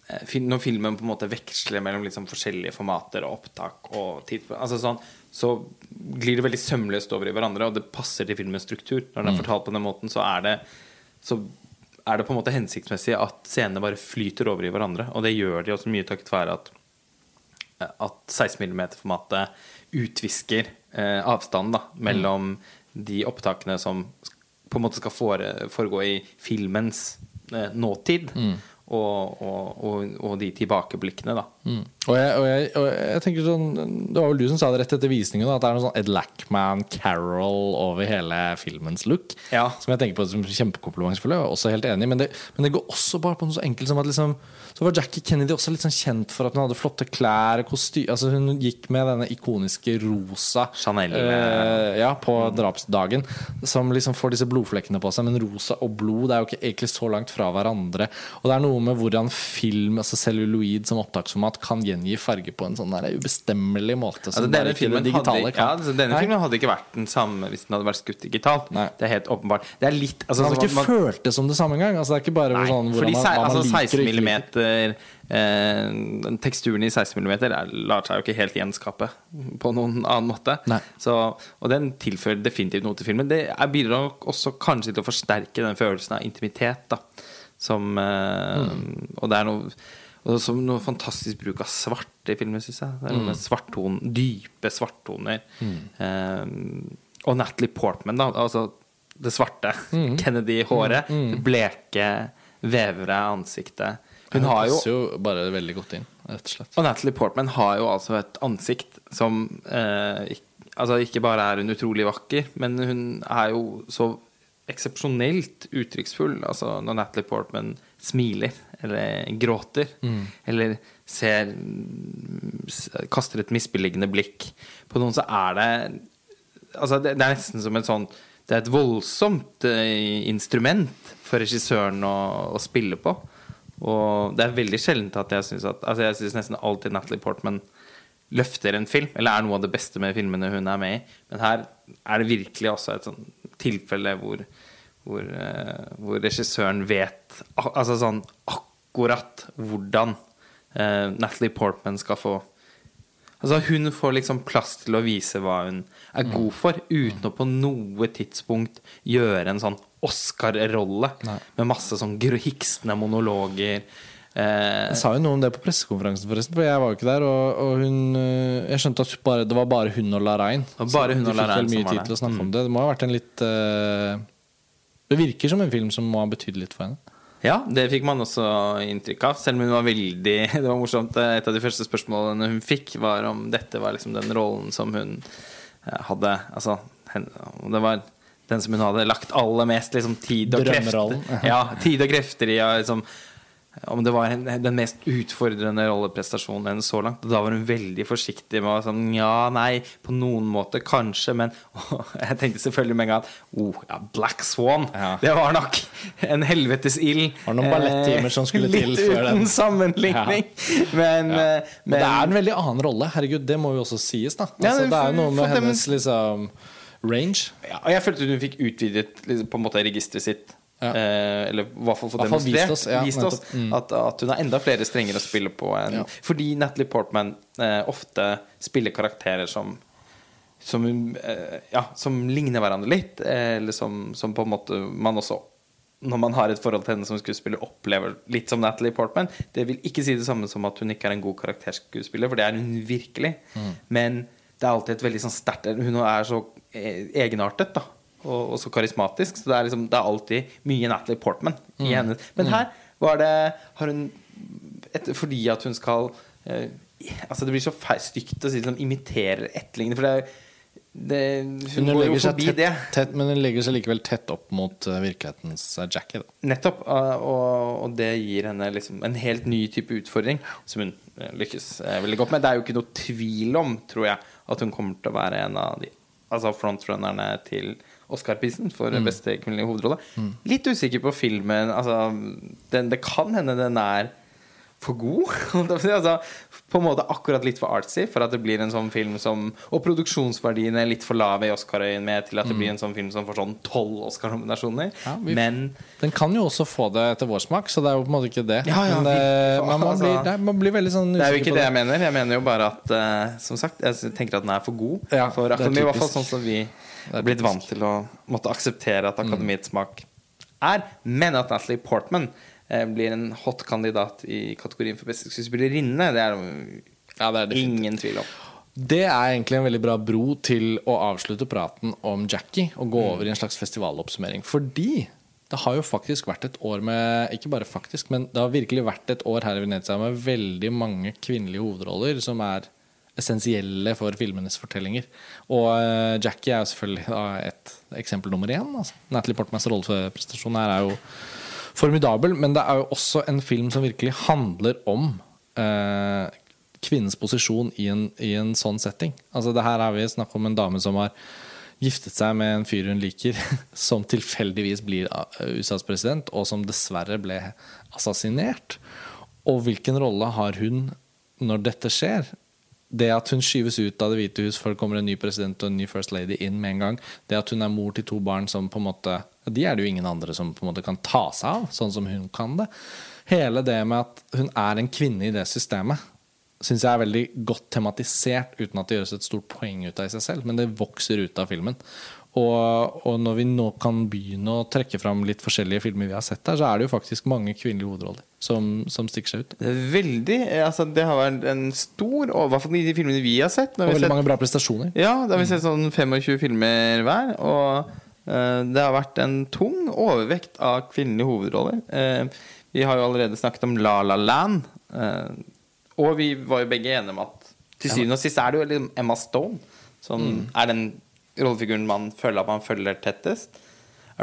Når filmen på en måte veksler mellom liksom forskjellige formater og opptak og tid, altså sånn, Så glir det veldig sømløst over i hverandre, og det passer til filmens struktur. Når den er fortalt på den måten, så er det Så er det på en måte hensiktsmessig at scenene bare flyter over i hverandre. Og det gjør de også mye takket være at at 16 mm-formatet utvisker eh, avstanden da, mellom de opptakene som på en måte skal fore, foregå i filmens eh, nåtid, og, og, og, de tilbakeblikkene. da Og, jeg, og, jeg, og jeg tenker sånn Det var vel du som sa det rett etter visningen, at det er noe sånn Ed Lackman, Carol over hele filmens look. Ja. Som jeg tenker på som kjempekompliment, selvfølgelig. Og jeg er også helt enig, men det, men det går også bare på noe så enkelt som at liksom Så var Jackie Kennedy også litt sånn kjent for at hun hadde flotte klær, kostyme Altså hun gikk med denne ikoniske rosa Chanel. Øh, Ja, på drapsdagen. Som liksom får disse blodflekkene på seg. Men rosa og blod det er jo ikke egentlig så langt fra hverandre. Og det er noe med hvordan film, altså celluloid som opptaksformat, kan gjengi farge på en sånn der ubestemmelig måte. Altså, denne filmen, hadde, ja, altså, denne filmen hadde ikke vært den samme hvis den hadde vært skutt digitalt. Nei. Det er helt åpenbart. Det er litt altså, Man hadde ikke man- følt det som det samme engang. Altså, det er ikke bare Nei, sånn fordi man, altså, liker 16 ikke millimeter eh, Teksturen i 16 millimeter er, lar seg jo ikke helt gjenskape på noen annen måte. Så, og den tilfører definitivt noe til filmen. Det bidrar nok også kanskje til å forsterke den følelsen av intimitet. Da, som, eh, Mm. Og det er noe som noe fantastisk bruk av svart i filmen, syns jeg. Det Mm. svartton, dype svarttoner. Eh, og Natalie Portman, da. Altså det svarte Mm. Kennedy-håret. Det bleke, vevre ansiktet. Hun har jo jo bare veldig godt inn, rett og slett. Og Natalie Portman har jo altså et ansikt som ikke, Altså ikke bare er hun utrolig vakker, men hun er jo så eksepsjonelt uttrykksfull. Altså når Natalie Portman smiler eller gråter, eller ser Kaster et misbilligende blikk på noen, så er det Altså det, det er nesten som et sånn Det er et voldsomt eh, instrument for regissøren å, å spille på. Og det er veldig sjeldent at jeg syns at Altså jeg syns nesten alltid Natalie Portman løfter en film, eller er noe av det beste med filmene hun er med i. Men her er det virkelig også et sånn tilfelle hvor, hvor, eh, hvor regissøren vet altså sånn akkurat hvordan eh, Natalie Portman skal få Altså Hun får liksom plass til å vise hva hun er god for, uten å på noe tidspunkt gjøre en sånn Oscar-rolle med masse sånn hiksende monologer. Eh, Jeg sa jo noe om det på pressekonferansen, forresten. For jeg var jo ikke der. Og, og hun øh, Jeg skjønte at bare, det var bare hun og Larein. var bare hun og Larein som var der. Mm. det. Det må ha vært en litt øh, Det virker som en film som må ha betydd litt for henne. Ja, det fikk man også inntrykk av. Selv om hun var veldig (laughs) Det var morsomt. eh, Et av de første spørsmålene hun fikk, var om dette var liksom den rollen som hun eh, hadde Altså, det var den som hun hadde lagt aller mest liksom, tid og krefter. Ja, tid og krefter i. ja, Liksom, om det var en, den mest utfordrende rolleprestasjonen hennes så langt. Da var hun veldig forsiktig med å sånn Ja, nei, på noen måte kanskje, men (laughs) og Jeg tenkte selvfølgelig med en gang at oh, ja, Black Swan, Ja. det var nok en helvetes ild. Var noen ballettimer som skulle til Litt før den? uten sammenligning. Men, Ja. eh, men det er en veldig annen rolle. Herregud, det må jo også sies, da. Altså, det er jo noe med hennes liksom range. og jeg følte hun fikk utvidet liksom, på en måte registeret sitt. Ja. Eh, eller i hvert fall fall demonstrert. vist oss, ja, vist oss. Mm. at, at hun har enda flere strenger å spille på enn Ja. Fordi Natalie Portman eh, ofte spiller karakterer som som, eh, ja, som ligner hverandre litt, eh, eller som, som på en måte man også når man har et forhold til henne som skuespiller, opplever litt som Natalie Portman. Det vil ikke si det samme som at hun ikke er en god karakterskuespiller, for det er hun virkelig. Men det er alltid et veldig sånn sterkt Hun er så eh, egenartet, da. Og, og så karismatisk. Så det er, liksom, det er alltid mye Natalie Portman i henne. Men her var det Har hun et, Fordi at hun skal eh, Altså Det blir så stygt å si liksom, imiterer etterligne, for det er det, hun, går jo forbi tett, det. tett, men hun legger seg likevel tett opp mot øh, virkelighetens øh, Jackie. Da. Nettopp. uh, Og, og det gir henne liksom en helt ny type utfordring som hun eh, lykkes eh, veldig godt med. Det er jo ikke noe tvil om, tror jeg, at hun kommer til å være en av de Altså frontrunnerne til Oscar-prisen for beste kvinnelige hovedrolle. Litt usikker på filmen. Altså, den, det kan hende den er for god. (laughs) altså, på en måte akkurat litt for artsy for at det blir en sånn film som Og produksjonsverdiene er litt for lave i Oscar-øyne til at det blir en sånn film som får sånn tolv Oscar-nominasjoner. Ja, Men Den kan jo også få det etter vår smak, så det er jo på en måte ikke det. Ja, ja, men det, vi- man, man, altså- blir, det, man blir veldig sånn Det er jo ikke det jeg mener. Jeg mener jo bare at uh, Som sagt, jeg tenker at den er for god for det er. I hvert fall sånn som vi blitt vant til å måtte akseptere at akademiets smak er. Men at Natalie Portman eh, blir en hot kandidat i kategorien for beste skuespillerinne, det er Ja, det er ingen tvil om. Det er egentlig en veldig bra bro til å avslutte praten om Jackie og Mm. gå over i en slags festivaloppsummering. Fordi det det har jo faktisk vært et år med Ikke bare faktisk, men det har virkelig vært et år her i Venezia med veldig mange kvinnelige hovedroller som er essensielle for filmenes fortellinger. Og uh, Jackie er jo selvfølgelig da, et eksempel nummer én. Altså. Natalie Portmans rolleprestasjon her er jo formidabel, men det er jo også en film som virkelig handler om uh, kvinnens posisjon i en, i en, sånn setting. Altså det Her er vi snakk om en dame som har giftet seg med en fyr hun liker, (laughs) som tilfeldigvis blir USAs president, og som dessverre ble assassinert. Og hvilken rolle har hun når dette skjer? Det at hun skyves ut av Det hvite hus for det kommer en ny president og en ny first lady inn med en gang, det at hun er mor til to barn som på en måte De er det jo ingen andre som på en måte kan ta seg av, sånn som hun kan det. Hele det med at hun er en kvinne i det systemet, syns jeg er veldig godt tematisert, uten at det gjøres et stort poeng ut av i seg selv, men det vokser ut av filmen. Og, og, når vi nå kan begynne å trekke fram litt forskjellige filmer vi har sett her, så er det jo faktisk mange kvinnelige hovedroller som, som stikker seg ut. Veldig. altså Det har vært en stor Og i hvert fall i de filmene vi har sett. og veldig sett, mange bra prestasjoner. Ja, da har vi sett sånn 25 filmer hver. Og uh, det har vært en tung overvekt av kvinnelige hovedroller. Uh, vi har jo allerede snakket om La La Land. Uh, og vi var jo begge enige om at til syvende og sist er det jo Emma Stone som mm. er den rollefiguren man føler at man følger tettest.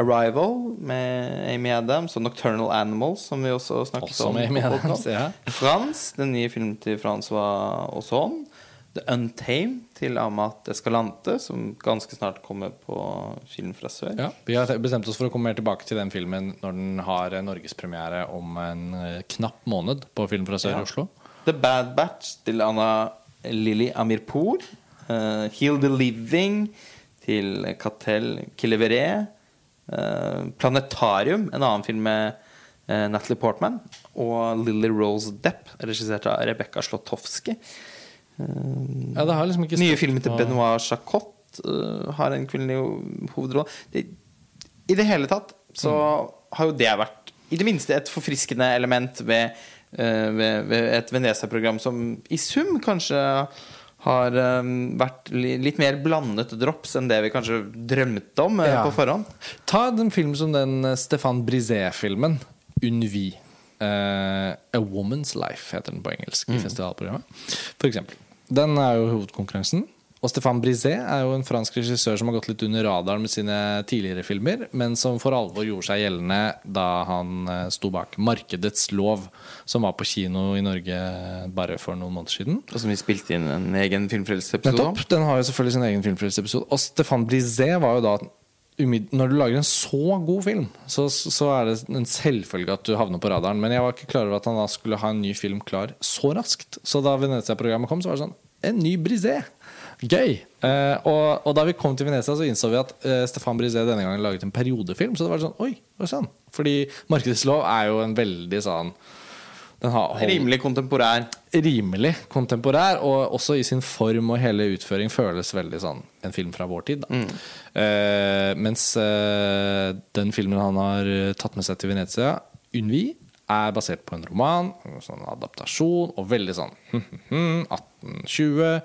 Arrival med Amy Adams og Nocturnal Animals, som vi også snakket også om. Adams, ja. Frans, den nye filmen til Francois Ozon. The Untamed til Amat Escalante, som ganske snart kommer på Film fra sør. Ja, vi har bestemt oss for å komme mer tilbake til den filmen når den har norgespremiere om en eh, knapp måned på Film fra sør ja. i Oslo. The Bad Batch til Anna Lilly Amirpour. Uh, Heal the Living til Catel Kilevere. Uh, Planetarium, en annen film med uh, Natalie Portman. Og Lily Rose Depp, regissert av Rebekka Slotowski. Uh, ja, liksom nye filmer til Benoit Jacot har en kvinnelig hovedrolle. I det hele tatt så mm. har jo det vært i det minste et forfriskende element ved, ved, ved et Venezia-program som i sum kanskje har um, vært litt mer blandet drops enn det vi kanskje drømte om uh, ja. på forhånd. Ta en film som den eh, Stefan Brisé-filmen, 'Unvi'. Uh, 'A Woman's Life' heter den på engelsk mm. i festivalprogrammet. For eksempel. Den er jo hovedkonkurransen. Og Stéphane Brisé er jo en fransk regissør som har gått litt under radaren med sine tidligere filmer, men som for alvor gjorde seg gjeldende da han eh, sto bak 'Markedets lov', som var på kino i Norge bare for noen måneder siden. Og som vi spilte inn en egen filmfrelseepisode om. Den har jo selvfølgelig sin egen filmfrelseepisode. Og Stéphane Brisé var jo da når du lager en så god film, så, så, er det en selvfølge at du havner på radaren. Men jeg var ikke klar over at han da skulle ha en ny film klar så raskt. Så da Venezia-programmet kom, så var det sånn En ny Brisé! Gøy! Uh, og, og, da vi kom til Venezia, så innså vi at uh, Stefan Brisé denne gangen laget en periodefilm. Så det var sånn, oi, oi sånn. Fordi 'Markedets lov' er jo en veldig sånn har, rimelig kontemporær. Rimelig kontemporær, og også i sin form og hele utføring føles veldig sånn en film fra vår tid. Mm. Uh, mens den filmen han har tatt med seg til Venezia, 'Unvi', er basert på en roman, en sånn adaptasjon, og veldig sånn 1820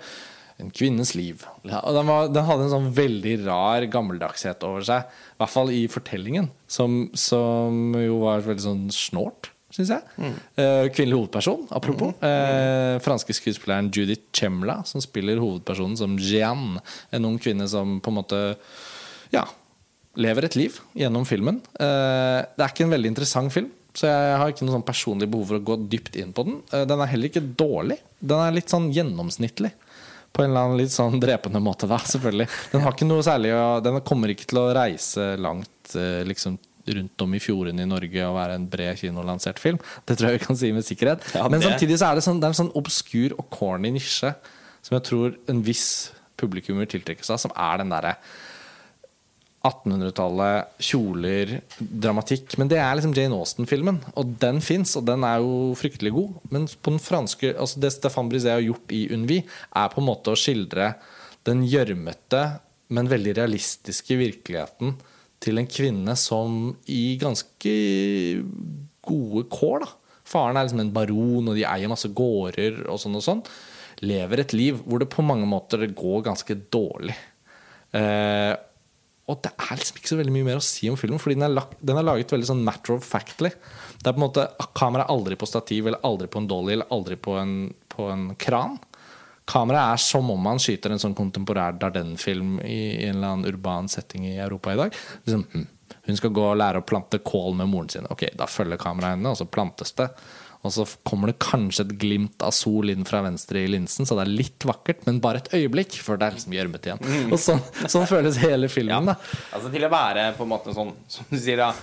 en kvinnes liv. Ja, den, var, den, hadde en sånn veldig rar gammeldagshet over seg. I hvert fall i fortellingen, som, som jo var veldig sånn snålt, syns jeg. Mm. Eh, kvinnelig hovedperson, apropos. Mm. Eh, franske skuespilleren Judith Chemla, som spiller hovedpersonen som Jeanne. En ung kvinne som på en måte ja, lever et liv gjennom filmen. Eh, det er ikke en veldig interessant film. Så jeg har ikke noe sånn personlig behov for å gå dypt inn på den. Den er heller ikke dårlig. Den er litt sånn gjennomsnittlig på en eller annen litt sånn drepende måte, da, selvfølgelig. Den har ikke noe særlig Den kommer ikke til å reise langt eh, liksom rundt om i fjordene i Norge og være en bred kinolansert film. Det tror jeg vi kan si med sikkerhet. Ja, Men samtidig så er det, sånn, det er en sånn obskur og corny nisje som jeg tror en viss publikummer tiltrekkes av, som er den derre 1800-tallet, kjoler, dramatikk. Men det er liksom Jane Austen-filmen, og den fins, og den er jo fryktelig god. Men på den franske, altså det Stefan Brisé har gjort i Unvi, er på en måte å skildre den gjørmete, men veldig realistiske virkeligheten til en kvinne som i ganske gode kår, da. Faren er liksom en baron, og de eier masse gårder og sånn og sånn. Lever et liv hvor det på mange måter går ganske dårlig. Eh, Og det er liksom ikke så veldig mye mer å si om filmen, fordi den er, lagt, den er laget veldig sånn matter of factly. Det er på en måte Kameraet er aldri på stativ, eller aldri på en dolly, eller aldri på en, på en kran. Kameraet er som om man skyter en sånn kontemporær Dardenne-film i, i en eller annen urban setting i Europa i dag. Liksom, hm, hun skal gå og lære å plante kål med moren sin. Ok, Da følger kameraet henne, og så plantes det. Og så kommer det kanskje et glimt av sol inn fra venstre i linsen, så det er litt vakkert, men bare et øyeblikk, før det er liksom gjørmete igjen. Og sånn, sånn føles hele filmen. da Altså til å være på en måte sånn, som du sier, da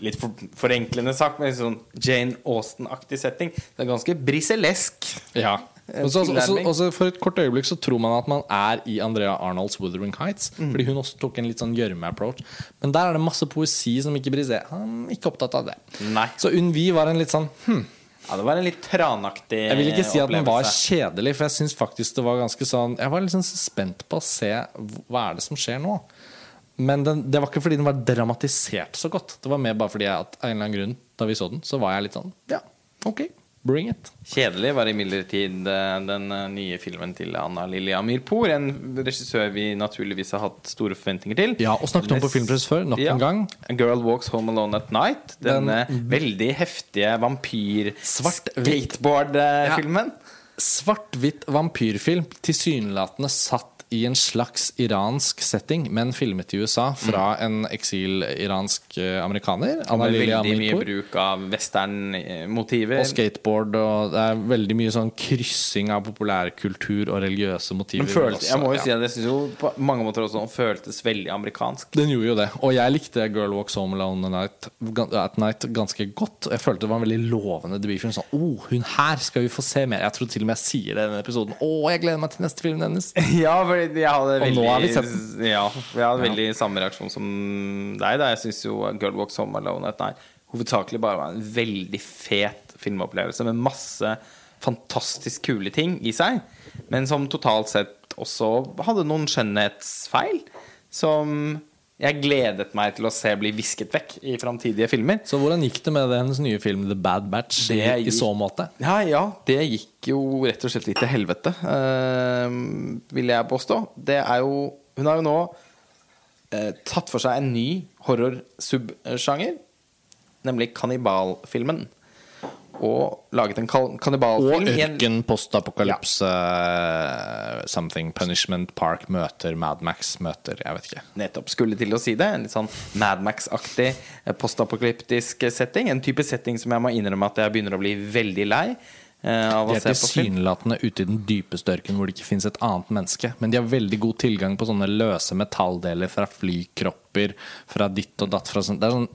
Litt for, forenklende sagt, men sånn Jane Austen-aktig setting. Det er ganske briselesk. Ja. Og så, også, også for et kort øyeblikk så tror man at man er i Andrea Arnolds Wuthering Heights. Fordi hun også tok en litt sånn gjørme-approach. Men der er det masse poesi som ikke briser. Han er ikke opptatt av det. Nei. Så Unvi var en litt sånn hm. Ja, det var en litt tranaktig Jeg vil ikke si at den var kjedelig, for jeg syns faktisk det var ganske sånn Jeg var litt sånn spent på å se hva er det som skjer nå. Men den, det var ikke fordi den var dramatisert så godt. Det var mer bare fordi jeg, at av en eller annen grunn da vi så den, så var jeg litt sånn Ja, ok, bring it. Kjedelig var imidlertid eh, den eh, nye filmen til Anna Lilja Mirpour. En regissør vi naturligvis har hatt store forventninger til. Ja, og snakket om på Filmpress før, nok Ja. en gang. A Girl Walks Home Alone at Night. Denne veldig heftige vampyr-skateboard-filmen. Svart-hvitt vampyrfilm, tilsynelatende satt i en slags iransk setting, men filmet i USA fra en eksil-iransk eh, amerikaner. Anna Med Lilja veldig mye bruk av western-motiver. Og skateboard, og det er veldig mye sånn kryssing av populærkultur og religiøse motiver. Men følte, jeg må jo ja. si at jeg synes jo på mange måter også den føltes veldig amerikansk. Den gjorde jo det. Og jeg likte Girl Walks Home Alone at Night, at night ganske godt. Og jeg følte det var en veldig lovende debutfilm. Sånn, oh, hun her skal vi få se mer. Jeg tror til og med jeg sier det i denne episoden. Å, jeg gleder meg til neste film hennes. (laughs) Ja, for jeg hadde Og nå har vi sett Ja, jeg hadde veldig samme reaksjon som deg. Da. Jeg syns jo Girl Walks Home Alone at hovedsakelig bare var en veldig fet filmopplevelse med masse fantastisk kule ting i seg, men som totalt sett også hadde noen skjønnhetsfeil som jeg gledet meg til å se bli visket vekk i framtidige filmer. Så hvordan gikk det med hennes nye film The Bad Batch Det i gikk- så måte? Ja, ja, det gikk jo rett og slett litt til helvete, uh, vil jeg påstå. Det er jo Hun har jo nå uh, tatt for seg en ny horror-subsjanger, nemlig kannibalfilmen. Og laget en kannibalfilm. Og ørken, postapokalypse, Something Punishment Park møter Mad Max møter Jeg vet ikke. nettopp skulle til å si det. En litt sånn Mad Max-aktig eh, postapokalyptisk setting. En type setting som jeg må innrømme at jeg begynner å bli veldig lei eh, av De er se på film. tilsynelatende ute i den dypeste ørken hvor det ikke fins et annet menneske. Men de har veldig god tilgang på sånne løse metalldeler fra flykropper, fra ditt og datt. Fra sånn. Det er sånn,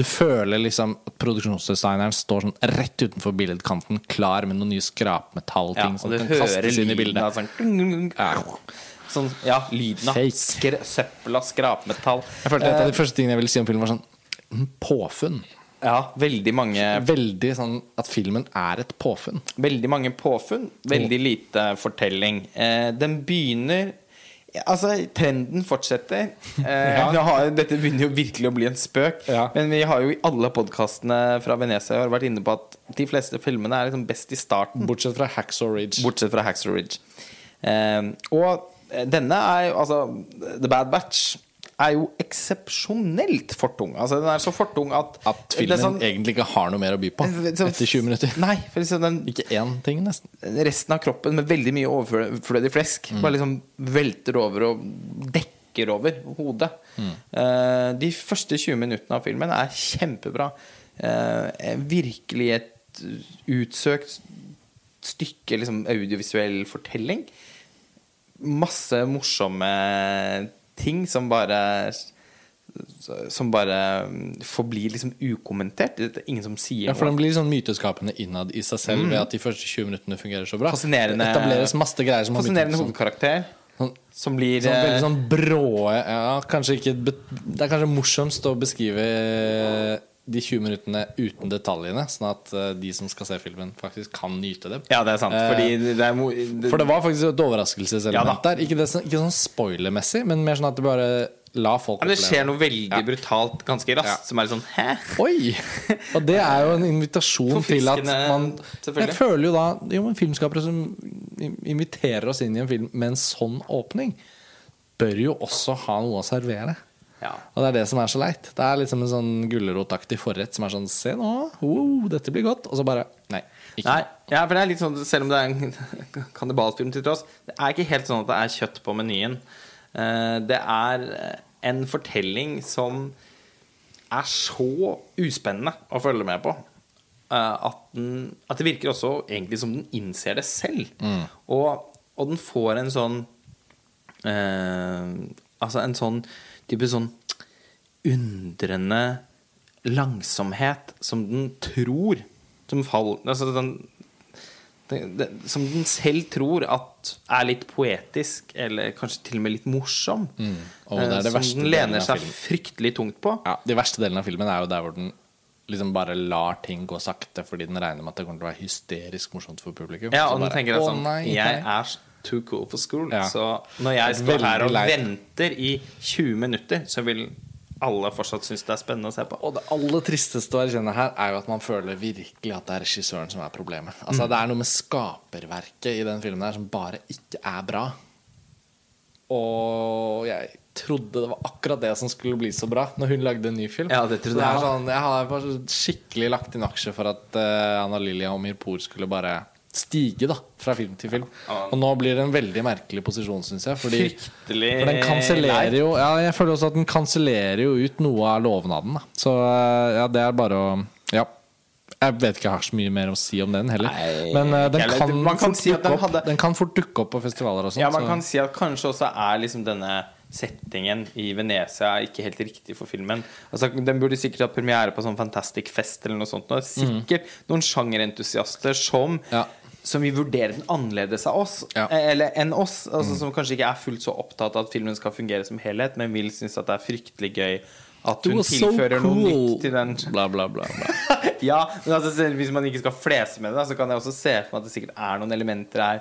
du føler liksom at produksjonsdesigneren står sånn rett utenfor billedkanten, klar med noen nye Ja, skrapmetallting og som kan kastes inn i bildet. sånn Ja. Sånn, ja, lyden av skr søppel av skrapmetall. Jeg følte Et av de første tingene jeg ville si om filmen, var sånn mm, påfunn. Ja, veldig mange, Veldig sånn at filmen er et påfunn. veldig mange påfunn. Veldig lite fortelling. Eh, den begynner Altså, trenden fortsetter. (laughs) Eh, Ja. har, dette begynner jo virkelig å bli en spøk. Ja. Men vi har jo i alle podkastene fra Venezia har vært inne på at de fleste filmene er liksom best i starten. Bortsett fra Hacksaw Ridge. Bortsett fra Haxor Ridge. Eh, og denne er jo Altså, The Bad Batch er jo eksepsjonelt fortung. Altså, den er så fortung at At filmen sånn- egentlig ikke har noe mer å by på sånn- etter 20 minutter. Nei, liksom den Ikke én ting, nesten. resten av kroppen med veldig mye overflødig flesk Mm. bare liksom velter over og dekker over hodet. Mm. Uh, de første 20 minuttene av filmen er kjempebra. Uh, virkelig et utsøkt stykke liksom, audiovisuell fortelling. Masse morsomme ting som bare Som bare forblir liksom ukommentert. Det er ingen som sier noe. Ja, for. Den blir sånn myteskapende innad i seg selv ved at de første 20 minuttene fungerer så bra. Mm. Fascinerende- Det etableres masse greier som Fascinerende sånn, hovedkarakter. sånn, Som blir sånn, veldig eh, sånn brå ja, kanskje ikke, Det er kanskje morsomst å beskrive de 20 minuttene uten detaljene, sånn at eh, de som skal se filmen, faktisk kan nyte det. Ja, det er sant. Eh, Fordi det er det, For det var faktisk et overraskelseselement Ja der. Ikke, det, ikke sånn spoilermessig, men mer sånn at det bare la folk oppleve. det skjer noe veldig Ja. brutalt ganske raskt, Ja. som er litt sånn Hæ? Oi! Og det er jo en invitasjon til at man. Jeg føler jo da Jo, men filmskapere som inviterer oss inn i en film med en sånn åpning bør jo også ha noe å servere. Ja. Og det er det som er så leit. Det er liksom en sånn gulrotaktig forrett som er sånn Se nå, wow, dette blir godt. Og så bare Nei. Ikke. Nei, ja, for det er litt sånn Selv om det er en (laughs) kannibalfilm til tross, det er ikke helt sånn at det er kjøtt på menyen. Eh, Det er en fortelling som er så uspennende å følge med på. eh, At, den, at det virker også egentlig som den innser det selv. Og, og den får en sånn eh, Altså en sånn type sånn undrende langsomhet som den tror Som faller altså den, det, det, Som den selv tror at er litt poetisk, eller kanskje til og med litt morsom. Og det er Eh, det som den lener seg fryktelig tungt på. Ja, De verste delene av filmen er jo der hvor den liksom bare lar ting gå sakte fordi den regner med at det kommer til å være hysterisk morsomt for publikum. Ja, og den tenker at sånn Jeg er too cool for school. Ja. Så når jeg står her og leit. venter i 20 minutter, så vil alle fortsatt synes det er spennende å se på. Og det aller tristeste å erkjenne her er jo at man føler virkelig at det er regissøren som er problemet. Altså Det er noe med skaperverket i den filmen her som bare ikke er bra. Og jeg trodde det var akkurat det som skulle bli så bra når hun lagde en ny film. Ja, det trodde jeg sånn, jeg har skikkelig lagt inn aksjer for at uh, Anna Lilja og Mirpour skulle bare stige da fra film til film. Og nå blir det en veldig merkelig posisjon, syns jeg. Fordi, Fryktelig for den kansellerer jo Ja, jeg føler også at den kansellerer jo ut noe av lovnaden. Da. Så eh, ja, det er bare å Ja. Jeg vet ikke jeg har så mye mer å si om den heller. Nei, Men uh, den, kan. Man kan si den hadde- den kan fort dukke opp på festivaler og sånn. Ja, man så- kan si at kanskje også er liksom denne settingen i Venezia er ikke helt riktig for filmen. Altså, Den burde sikkert hatt premiere på sånn Fantastic Fest eller noe sånt. Og sikkert noen sjangerentusiaster som, Mm. Ja. Som vil vurdere den annerledes av oss, Ja. Mm. eh, eller enn oss. Altså, Som kanskje ikke er fullt så opptatt av at filmen skal fungere som helhet, men vil synes at det er fryktelig gøy at hun tilfører so tilfører noe nytt til den Bla, bla, bla. bla. (laughs) ja, men altså, hvis man ikke skal flese med det, så kan jeg også se for meg at det sikkert er noen elementer her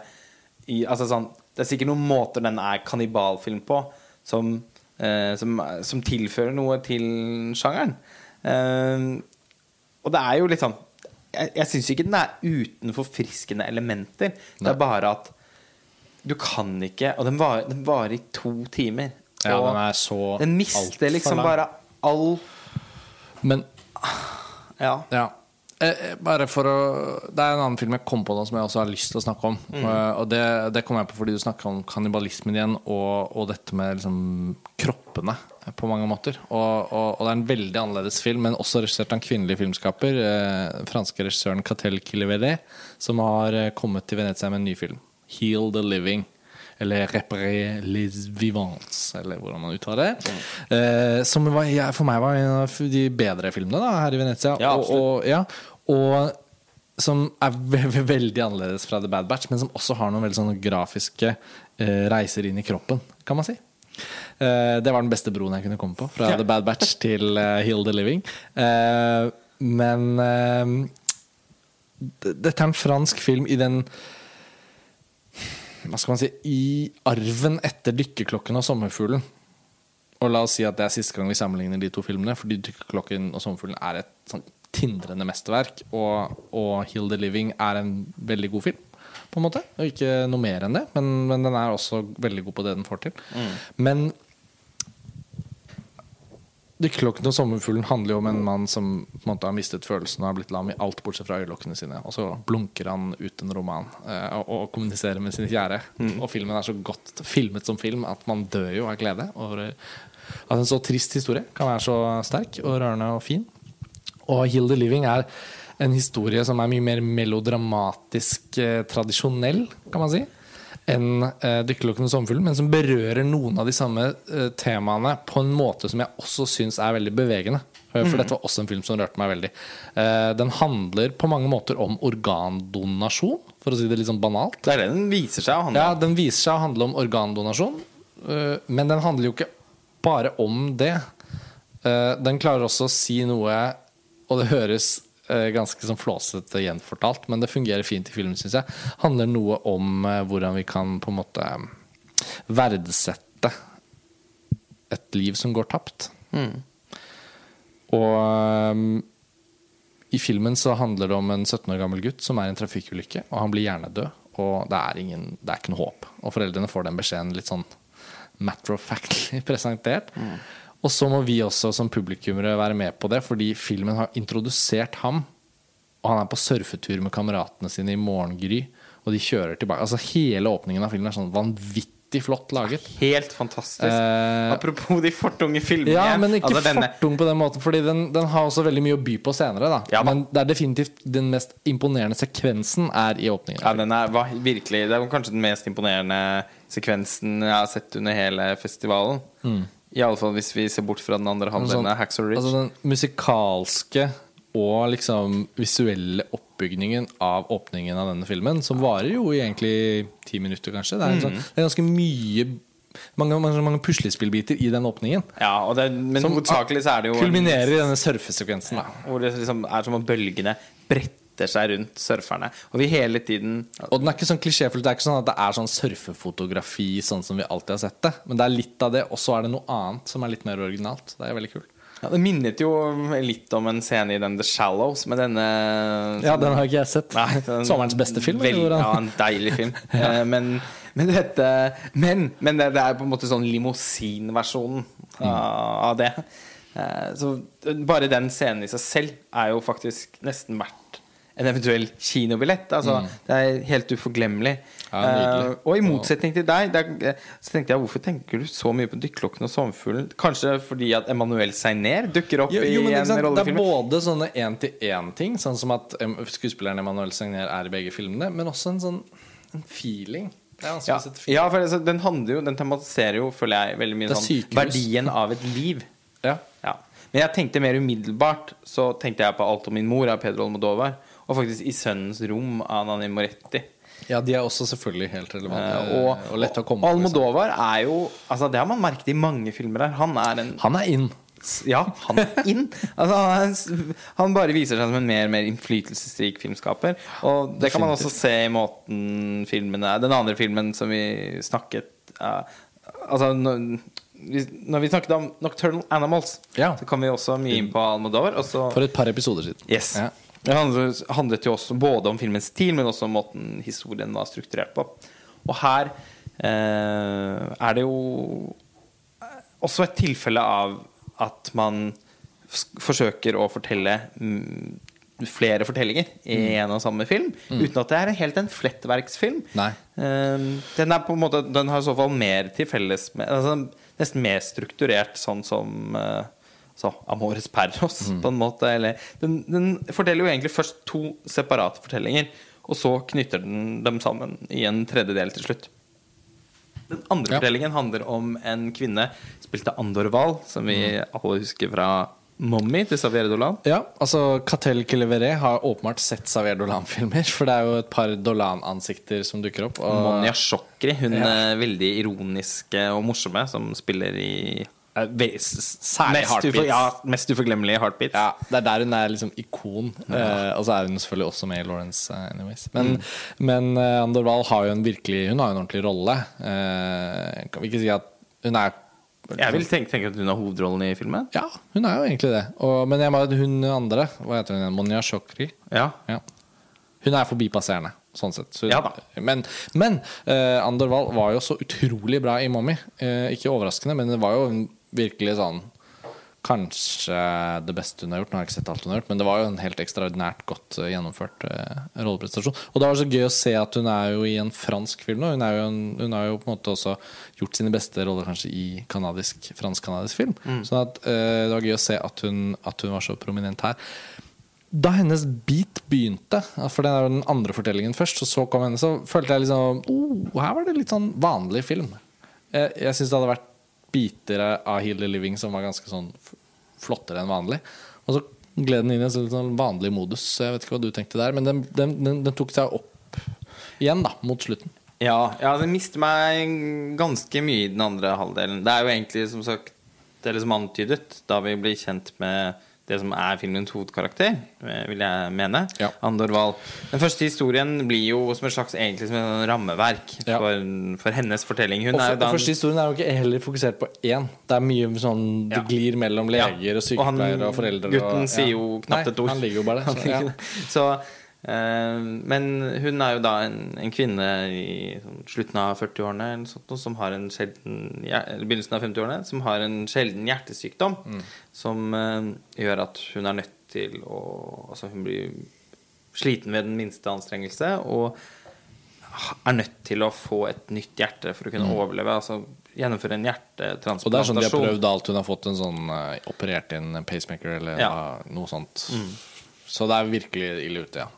i, altså sånn, Det er sikkert noen måter den er kannibalfilm på, som, eh, som, som tilfører noe til sjangeren. Eh, og det er jo litt sånn Jeg, jeg syns ikke den er uten forfriskende elementer. Det er bare at du kan ikke Og den varer, den varer i to timer. Ja, den er så den mister liksom lang. bare all Men Ja. Ja. Eh, eh, bare for å Det er en annen film jeg kom på nå som jeg også har lyst til å snakke om. Eh, og det, det kom jeg på fordi du snakka om kannibalismen igjen, og, og dette med liksom kroppene på mange måter. Og, og, og det er en veldig annerledes film, men også regissert av en kvinnelig filmskaper. Eh, franske regissøren Catel Kilivere, som har eh, kommet til Venezia med en ny film. 'Heal the Living'. Eller 'Reparer les vivants', eller hvordan man uttaler det. Eh, som var, ja, for meg var en av de bedre filmene da, her i Venezia. Ja, og, og, ja, og som er ve ve veldig annerledes fra The Bad Batch, men som også har noen veldig sånne grafiske eh, reiser inn i kroppen, kan man si. Eh, det var den beste broen jeg kunne komme på, fra. The Bad Batch til eh, Heal the Living. Eh, men dette er en fransk film i den hva skal man si I arven etter 'Dykkerklokken' og 'Sommerfuglen'. Og la oss si at det er siste gang vi sammenligner de to filmene, fordi 'Dykkerklokken' og 'Sommerfuglen' er et sånn tindrende mesterverk, og, og 'Heal the Living' er en veldig god film, på en måte. Og ikke noe mer enn det, men, men den er også veldig god på det den får til. Men 'Dykkerklokken og sommerfuglen' handler jo om en mann som på en måte har mistet følelsen og har blitt lam i alt bortsett fra øyelokkene sine. Og så blunker han ut en roman eh, og, og kommuniserer med sin kjære. Og filmen er så godt filmet som film at man dør jo av glede over at en så trist historie kan være så sterk og rørende og fin. Og 'Hill the Living' er en historie som er mye mer melodramatisk eh, tradisjonell, kan man si, enn eh, 'Dykkerlokken og sommerfuglen', men som berører noen av de samme eh, temaene på en måte som jeg også syns er veldig bevegende. For For dette var også en film som rørte meg veldig. Eh, den handler på mange måter om organdonasjon, for å si det litt sånn banalt. Det er det den viser seg å handle Ja, om. den viser seg å handle om organdonasjon, øh, men den handler jo ikke bare om det. Eh, Den klarer også å si noe, og det høres eh, ganske sånn flåsete gjenfortalt, men det fungerer fint i filmen, syns jeg. Handler noe om eh, hvordan vi kan på en måte verdsette et liv som går tapt. Og um, i filmen så handler det om en 17 år gammel gutt som er i en trafikkulykke, og han blir hjernedød. Og det er, ingen, det er ikke noe håp. Og foreldrene får den beskjeden litt sånn matter of factly (laughs) presentert. Og så må vi også som publikummere være med på det, fordi filmen har introdusert ham. Og han er på surfetur med kameratene sine i morgengry, og de kjører tilbake. Altså Hele åpningen av filmen er sånn vanvittig flott laget. Helt fantastisk. Eh, Apropos de fortunge filmene. Ja, men ikke altså, denne- fortung på den måten, Fordi den, den har også veldig mye å by på senere. Ja, men det er definitivt den mest imponerende sekvensen er i åpningen. Ja, den er, var virkelig Det er kanskje den mest imponerende sekvensen jeg har sett under hele festivalen. I alle fall hvis vi ser bort fra den andre halvdelen Sånn- av Hacksaw Ridge. Altså den musikalske og liksom visuelle oppbygningen av åpningen av denne filmen, som varer jo i egentlig ti minutter, kanskje. Det er, en sånn, Mm. det er ganske mye mange, mange, mange puslespillbiter i den åpningen. ja, og det, men Som hovedsakelig så er det jo en- Kulminerer i denne surfesekvensen. Da. Hvor det liksom er som om bølgene bretter seg rundt surferne. Og vi hele tiden Og den er ikke sånn klisjéfull. Det er ikke sånn at det er sånn surfefotografi sånn som vi alltid har sett det. Men det er litt av det, og så er det noe annet som er litt mer originalt. Det er veldig kult. ja, Det minnet jo litt om en scene i den The Shallows med denne Ja, den har ikke jeg sett. Nei, den- Sommerens beste film. Vel, ja, en deilig film. ja. (laughs) men, men dette Men, men det, det er på en måte sånn limousinversjonen mm. av det. Eh, så bare den scenen i seg selv er jo faktisk nesten verdt en eventuell kinobillett. Altså, Det er helt uforglemmelig. Ja. Eh, og i motsetning til deg, der, så tenkte jeg hvorfor tenker du så mye på 'Dykkerklokken' og Sommerfuglen? Kanskje fordi at Emanuel Seiner dukker opp Jo, jo, i en rollefilm? Det er både sånne én-til-én-ting, sånn som at skuespilleren Emanuel Seiner er i begge filmene, men også en sånn en feeling. Ja, feeling. ja for altså, den handler jo Den tematiserer jo, føler jeg, veldig mye sånn verdien av et liv. Ja. Ja. Men jeg tenkte mer umiddelbart Så tenkte jeg på 'Alt om min mor' av Pedro Almodovar. Og faktisk 'I sønnens rom' av Nanni Moretti. ja, de er også selvfølgelig helt relevante Eh, og, og lette å komme og på. liksom. Almodovar er jo Altså Det har man merket i mange filmer her. Han er en Han er inn. Ja, han er inn. Altså, han, han bare viser seg som en mer og mer innflytelsesrik filmskaper. Og det kan man også se i måten filmen er Den andre filmen som vi snakket uh, Altså når vi, snakket om Nocturnal Animals, Ja. så kom vi også mye inn på Almodovar. For et par episoder siden. Yes. Ja. Det handlet, jo også både om filmens stil, men også om måten historien var strukturert på. Og her eh, er det jo også et tilfelle av at man forsøker å fortelle mm, flere fortellinger i en og samme film, uten at det er helt en flettverksfilm. Nei. Eh, den er på en måte Den har i så fall mer til felles med altså, Nesten mer strukturert, sånn som eh, så, Amores Perros, på en måte. Eller, den, den forteller jo egentlig først to separate fortellinger, og så knytter den dem sammen i en tredjedel til slutt. Den andre Ja. fortellingen handler om en kvinne spilt av Andor Wahl, som vi alle husker fra Mommy til Xavier Dolan. Ja, altså Catel Kilevere har åpenbart sett Xavier Dolan-filmer. For det er jo et par Dolan-ansikter som dukker opp. Og Monja Sjokri, hun Ja. er veldig ironiske og morsomme, som spiller i særlig mest, Heartbeats. ufor, ja, mest uforglemmelige Heartbeats. Ja, det er der hun er liksom ikon. Eh, og så er hun selvfølgelig også med i Lawrence. uh, anyways Men, men uh, Andor Wahl har jo en virkelig Hun har jo en ordentlig rolle. Eh, kan vi ikke si at hun er Jeg vil tenke, tenke at hun har hovedrollen i filmen. Ja, hun er jo egentlig det. Og, men jeg må hun andre Hva heter hun? igjen? Monja Shokri? Ja. Ja. Hun er forbipasserende, sånn sett. Så, Ja da. Men, men uh, Andor Wahl var jo så utrolig bra i Mommy. Uh, ikke overraskende, men det var jo en virkelig sånn Kanskje det beste hun har gjort. Nå har jeg ikke sett alt hun har gjort, men det var jo en helt ekstraordinært godt eh, gjennomført eh, rolleprestasjon. Og det var så gøy å se at hun er jo i en fransk film nå. Hun, er jo en, hun har jo på en måte også gjort sine beste roller kanskje i kanadisk, fransk-kanadisk film. Sånn at eh, det var gøy å se at hun, at hun var så prominent her. Da hennes beat begynte, for den er jo den andre fortellingen først, og så kom henne, så følte jeg liksom oh, Her var det litt sånn vanlig film. Jeg, jeg syns det hadde vært biter av Heal the Living som var ganske sånn flottere enn vanlig. Og så gled den inn i en sånn sånn vanlig modus. Jeg vet ikke hva du tenkte der, men den, den, den, den tok seg opp igjen da, mot slutten. Ja, ja, den mister meg ganske mye i den andre halvdelen. Det er jo egentlig som sagt Det er liksom antydet da vi blir kjent med det som er filmens hovedkarakter, eh, vil jeg mene. Ja. Andor Wahl. Den første historien blir jo som et slags egentlig som en rammeverk Ja. for, for hennes fortelling. Hun Og, er for, og første historien er jo ikke heller fokusert på én. Det er mye sånn Det glir mellom leger og Og sykepleiere og foreldre. gutten og, sier jo knapt Nei, et ord. Han ligger jo bare der. Så. Så men hun er jo da en, en kvinne i sånn, slutten av 40-årene eller sånt, som har en sjelden begynnelsen av 50-årene, som har en sjelden hjertesykdom som eh, gjør at hun er nødt til å Altså, hun blir sliten ved den minste anstrengelse og er nødt til å få et nytt hjerte for å kunne overleve. Altså gjennomføre en hjertetransplantasjon. Og det er sånn de har prøvd alt. Hun har fått en sånn eh, operert inn pacemaker eller Ja. noe sånt. Så det er virkelig ille ute, ja.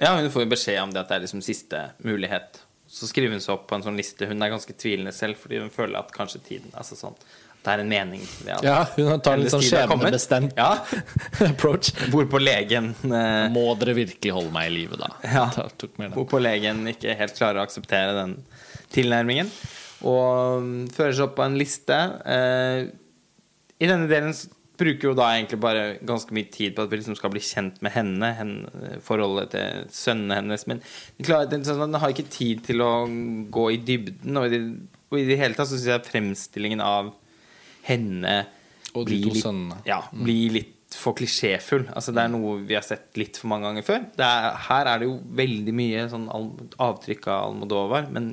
Ja, hun får jo beskjed om det at det er liksom siste mulighet. Så skriver hun seg opp på en sånn liste. Hun er ganske tvilende selv, fordi hun føler at kanskje tiden Altså sånn at det er en mening ved at Ja, hun tar en litt sånn skjebnebestemt Ja. (laughs) approach. Hvorpå legen eh, Må dere virkelig holde meg i live, da? Ja. Hvorpå legen ikke helt klarer å akseptere den tilnærmingen. Og mm, fører seg opp på en liste. Eh, I denne delen bruker jo da egentlig bare ganske mye tid på at vi liksom skal bli kjent med henne, henne forholdet til sønnene hennes. Men den, klarer, den, sånn, den har ikke tid til å gå i dybden. Og i det, og i det hele tatt så syns jeg fremstillingen av henne Og de to litt- sønnene. Ja, blir litt for klisjéfull. Altså, det er noe vi har sett litt for mange ganger før. Det er, her er det jo veldig mye sånn avtrykk av Almodovar, men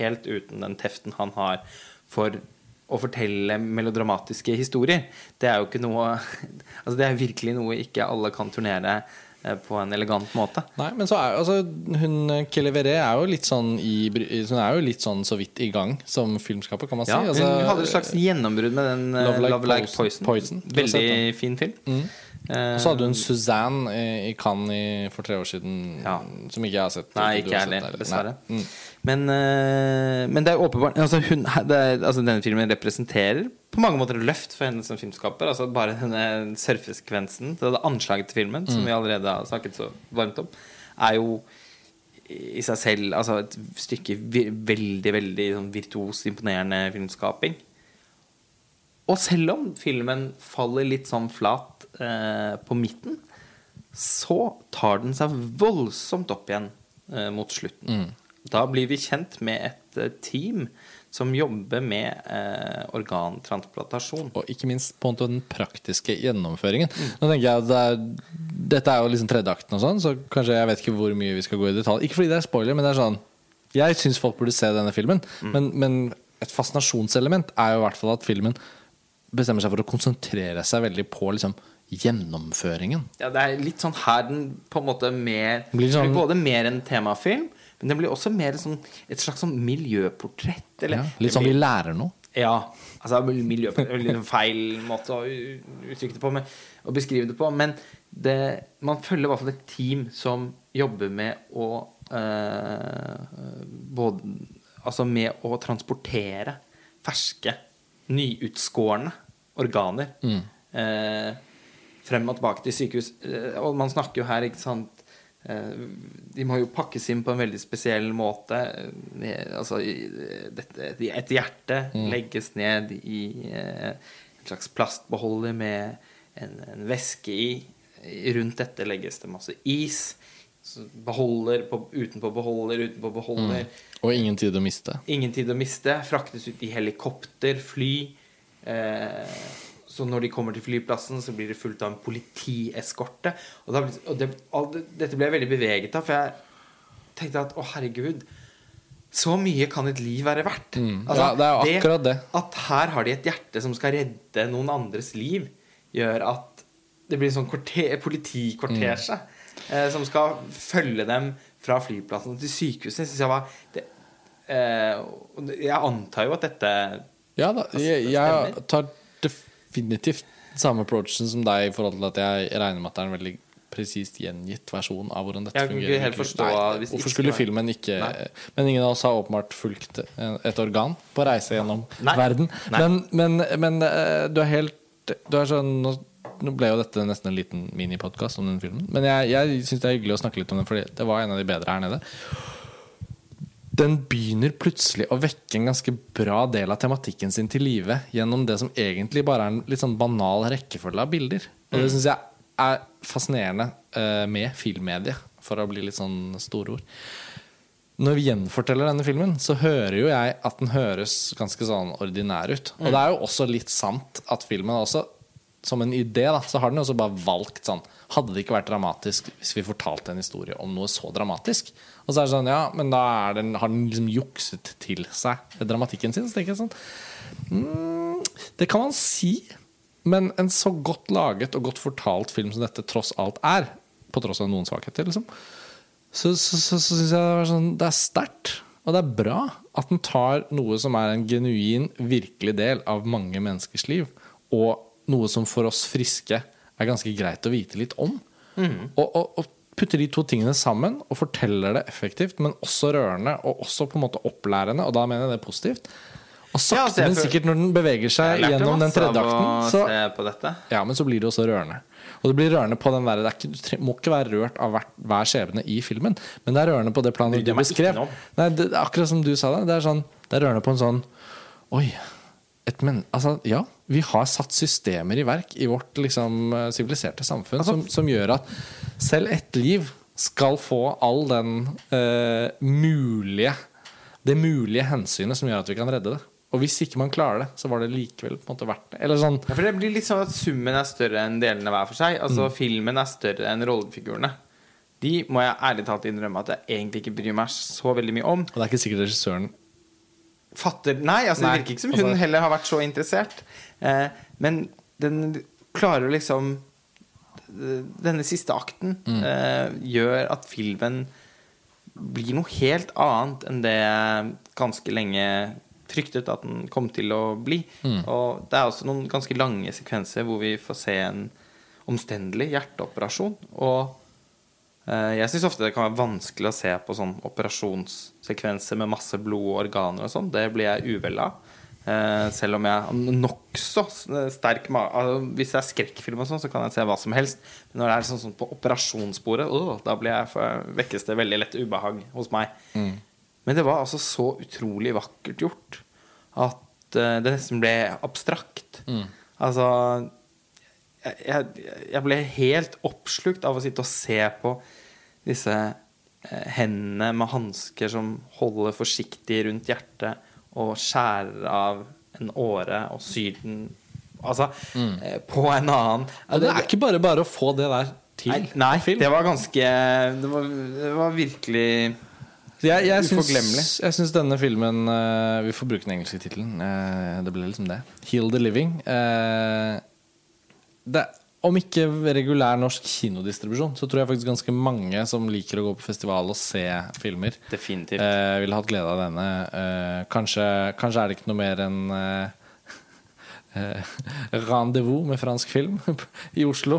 helt uten den teften han har for å fortelle melodramatiske historier. Det er jo ikke noe (laughs) Altså, det er virkelig noe ikke alle kan turnere eh, på en elegant måte. Nei, men så er altså Hun Kelevere er jo litt sånn i Hun er jo litt sånn så vidt i gang som filmskaper, kan man Ja, hun Altså, hadde et slags gjennombrudd med den eh, Love Like Love Like Poison. Poison. Veldig fin film. Mm. Så hadde hun Suzanne i, Cannes for tre år siden, Ja. som ikke jeg har sett. Nei, ikke har jeg heller, dessverre. Mm. Men, eh, men det er åpenbart altså, hun, (laughs) det er, altså, Denne filmen representerer på mange måter et løft for henne som filmskaper. Altså Bare denne surfesekvensen, det anslaget til filmen, som vi allerede har snakket så varmt om, er jo i seg selv altså, et stykke veldig, veldig sånn, virtuos, imponerende filmskaping. Og selv om filmen faller litt sånn flat eh, på midten, så tar den seg voldsomt opp igjen eh, mot slutten. Da blir vi kjent med et eh, team som jobber med eh, organtransplantasjon. Og ikke minst på den praktiske gjennomføringen. Nå tenker jeg at det er, Dette er jo liksom tredje akten og sånn, så kanskje jeg vet ikke hvor mye vi skal gå i detalj. Ikke fordi det er spoiler, men det er sånn Jeg syns folk burde se denne filmen, men, men et fascinasjonselement er jo i hvert fall at filmen bestemmer seg for å konsentrere seg veldig på liksom gjennomføringen. Ja, det er litt sånn her den på en måte mer Blir sånn- blir både mer en temafilm, men det blir også mer sånn, et slags sånn miljøportrett. Eller, Ja, litt sånn vi lærer noe. Ja. Altså miljøportrett litt feil måte å uttrykke det på, men, å beskrive det på. Men det, man følger i hvert fall et team som jobber med å øh, både Altså med å transportere ferske, nyutskårne organer eh, frem og tilbake til sykehus. Eh, og man snakker jo her, ikke sant eh, De må jo pakkes inn på en veldig spesiell måte. Eh, Altså, et hjerte legges ned i en slags plastbeholder med en, en væske i. Rundt dette legges det masse is. Beholder på, utenpå beholder, utenpå beholder. Og ingen tid å miste. Ingen tid å miste. Fraktes ut i helikopter, fly. Eh, så når de kommer til flyplassen, så blir det fulgt av en politieskorte. Og, da, og det, all dette ble jeg veldig beveget av, for jeg tenkte at å, herregud Så mye kan et liv være verdt. Mm. Ja, det er jo akkurat det. At her har de et hjerte som skal redde noen andres liv, gjør at det blir en sånn korte, mm. eh, som skal følge dem fra flyplassen til sykehuset. Jeg var det, eh, Jeg antar jo at dette Ja da, Altså, jeg, jeg tar definitivt samme approachen som deg i forhold til at jeg regner med at det er en veldig presist gjengitt versjon av hvordan dette fungerer. helt forstå Nei, hvorfor skulle filmen ikke Nei. Men ingen av oss har åpenbart fulgt et organ på reise gjennom Nei. verden. Men, men, men eh, du er helt du er sånn, nå ble jo dette nesten en liten minipodkast om den filmen. Men jeg, jeg syns det er hyggelig å snakke litt om den, Fordi det var en av de bedre her nede den begynner plutselig å vekke en ganske bra del av tematikken sin til live gjennom det som egentlig bare er en litt sånn banal rekkefølge av bilder. Og det syns jeg er fascinerende uh, med filmmediet, for å bli litt sånn store ord. Når vi gjenforteller denne filmen, så hører jo jeg at den høres ganske sånn ordinær ut. Og det er jo også litt sant at filmen også som en idé, da, så har den jo også bare valgt sånn Hadde det ikke vært dramatisk hvis vi fortalte en historie om noe så dramatisk? Og så er det sånn, ja, men da den, har den liksom jukset til seg dramatikken sin. Så tenker jeg sånn mm, Det kan man si. Men en så godt laget og godt fortalt film som dette tross alt er, på tross av noen svakheter, liksom, så, så, så, så syns jeg det er, sånn, er sterkt. Og det er bra at den tar noe som er en genuin, virkelig del av mange menneskers liv, og noe som for oss friske er ganske greit å vite litt om. Og, og, og putter de to tingene sammen og forteller det effektivt, men også rørende og også på en måte opplærende, og da mener jeg det er positivt. Og sakte, Ja, altså, men sikkert når den beveger seg gjennom den tredje akten, så ja, men så blir det også rørende. Og det blir rørende på den der, det er ikke, Du må ikke være rørt av hver, hver skjebne i filmen, men det er rørende på det planet du beskrev. Nei, det, akkurat som du sa det. Det er, sånn, det er rørende på en sånn Oi. Et men, altså, ja, vi har satt systemer i verk i vårt liksom, eh, siviliserte samfunn Altså- som, som gjør at selv ett liv skal få all den uh, mulige det mulige hensynet som gjør at vi kan redde det. Og hvis ikke man klarer det, så var det likevel på en måte verdt det. Eller sånn Ja, for det blir litt sånn at summen er større enn delene hver for seg. Altså Filmen er større enn rollefigurene. De må jeg ærlig talt innrømme at jeg egentlig ikke bryr meg så veldig mye om. Og det er ikke sikkert regissøren Fatter Nei, altså Nei, det virker ikke som altså- hun heller har vært så interessert. Eh, men den klarer å liksom Denne siste akten eh, gjør at filmen blir noe helt annet enn det jeg ganske lenge fryktet at den kom til å bli. Og det er også noen ganske lange sekvenser hvor vi får se en omstendelig hjerteoperasjon. Og jeg syns ofte det kan være vanskelig å se på sånn operasjonssekvenser med masse blod og organer og sånn. Det blir jeg uvel av. Eh, selv om jeg nokså sterk altså, Hvis det er skrekkfilm, og sånn så kan jeg se hva som helst. Men når det er sånn, sånn på operasjonsbordet, å, da blir jeg, for, vekkes det veldig lett ubehag hos meg. Men det var altså så utrolig vakkert gjort at eh, det nesten ble abstrakt. Altså jeg, jeg, ble helt oppslukt av å sitte og se på disse eh, hendene med hansker som holder forsiktig rundt hjertet og skjærer av en åre og syr den Altså mm. på en annen ja, det er ikke bare bare å få det der til Nei, nei det var ganske Det var, det var virkelig jeg, jeg, uforglemmelig. syns, jeg syns denne filmen eh, Vi får bruke den engelske tittelen. eh, det ble liksom det. 'Heal the Living'. Eh, det, om ikke regulær norsk kinodistribusjon, så tror jeg faktisk ganske mange som liker å gå på festival og se filmer, Definitivt. eh, ville hatt glede av denne. Eh, kanskje, kanskje er det ikke noe mer enn eh, (laughs) eh, Rendezvous med fransk film (laughs) i Oslo